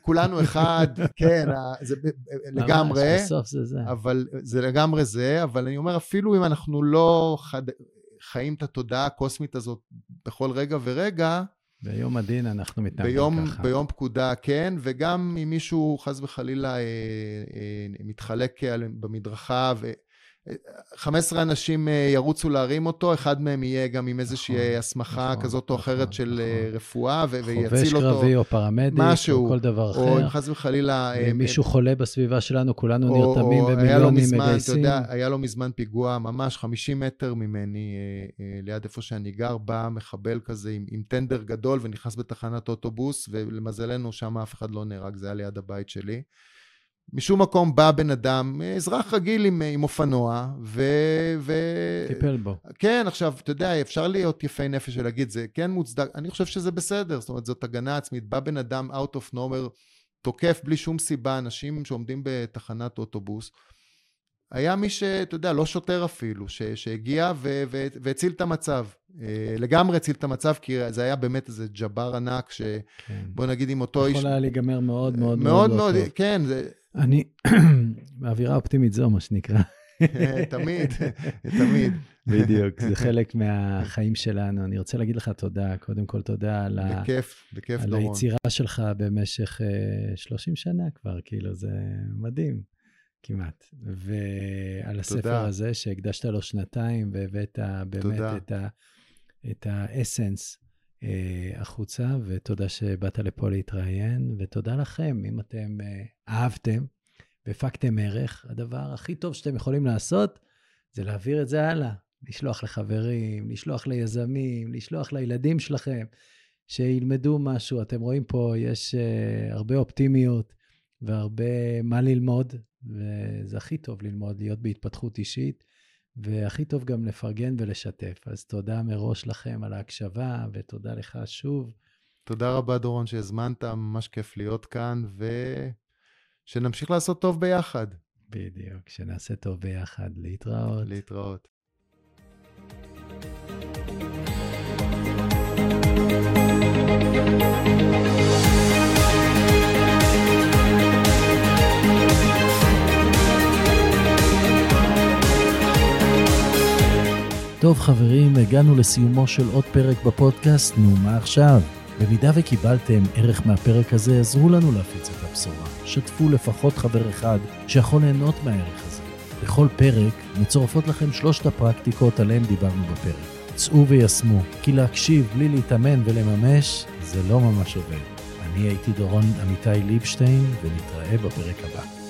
כולנו אחד, כן, זה לגמרי. ממש, בסוף זה זה. אבל זה לגמרי זה, אבל אני אומר, אפילו אם אנחנו לא חד... חיים את התודעה הקוסמית הזאת בכל רגע ורגע, ביום הדין אנחנו מתנהגים ביום, ככה. ביום פקודה, כן, וגם אם מישהו חס וחלילה אה, אה, מתחלק במדרכה, ו... 15 אנשים אה, ירוצו להרים אותו, אחד מהם יהיה גם עם איזושהי נכון, הסמכה נכון, כזאת או אחרת נכון, של נכון. רפואה, ו- ויציל אותו. חובש קרבי או פרמדיק, משהו, או כל דבר אחר. או אם חס וחלילה... אם מישהו חולה בסביבה שלנו, כולנו או, נרתמים ומיליונים מגייסים. אתה יודע, היה לו מזמן פיגוע, ממש 50 מטר ממני, ליד איפה שאני גר, בא מחבל כזה עם, עם טנדר גדול ונכנס בתחנת אוטובוס, ולמזלנו שם אף אחד לא נהרג, זה היה ליד הבית שלי. משום מקום בא בן אדם, אזרח רגיל עם, עם אופנוע, ו... ו... טיפל בו. כן, עכשיו, אתה יודע, אפשר להיות יפי נפש ולהגיד, זה כן מוצדק, אני חושב שזה בסדר, זאת אומרת, זאת הגנה עצמית. בא בן אדם out of nowhere, תוקף בלי שום סיבה אנשים שעומדים בתחנת אוטובוס. היה מי שאתה יודע, לא שוטר אפילו, ש, שהגיע ו, ו, והציל את המצב. אה, לגמרי הציל את המצב, כי זה היה באמת איזה ג'בר ענק, שבוא כן. נגיד עם אותו איש... יכול היה להיגמר מאוד מאוד מאוד מאוד, מאוד, כן, זה... אני, באווירה אופטימית זו, מה שנקרא. תמיד, תמיד. בדיוק, זה חלק מהחיים שלנו. אני רוצה להגיד לך תודה, קודם כל תודה על, בכיף, בכיף, על. היצירה שלך במשך 30 אה, שנה כבר, כאילו, זה מדהים, כמעט. ועל הספר תודה. הזה, שהקדשת לו שנתיים והבאת באמת תודה. את, ה, את האסנס החוצה, ותודה שבאת לפה להתראיין, ותודה לכם, אם אתם אה, אהבתם והפקתם ערך, הדבר הכי טוב שאתם יכולים לעשות זה להעביר את זה הלאה. לשלוח לחברים, לשלוח ליזמים, לשלוח לילדים שלכם, שילמדו משהו. אתם רואים פה, יש uh, הרבה אופטימיות והרבה מה ללמוד, וזה הכי טוב ללמוד, להיות בהתפתחות אישית. והכי טוב גם לפרגן ולשתף. אז תודה מראש לכם על ההקשבה, ותודה לך שוב. תודה רבה, דורון, שהזמנת, ממש כיף להיות כאן, ושנמשיך לעשות טוב ביחד. בדיוק, שנעשה טוב ביחד. להתראות. להתראות. טוב חברים, הגענו לסיומו של עוד פרק בפודקאסט, נו מה עכשיו? במידה וקיבלתם ערך מהפרק הזה, עזרו לנו להפיץ את הבשורה. שתפו לפחות חבר אחד שיכול ליהנות מהערך הזה. בכל פרק מצורפות לכם שלושת הפרקטיקות עליהן דיברנו בפרק. צאו ויישמו, כי להקשיב בלי להתאמן ולממש, זה לא ממש עובד. אני הייתי דורון עמיתי ליבשטיין, ונתראה בפרק הבא.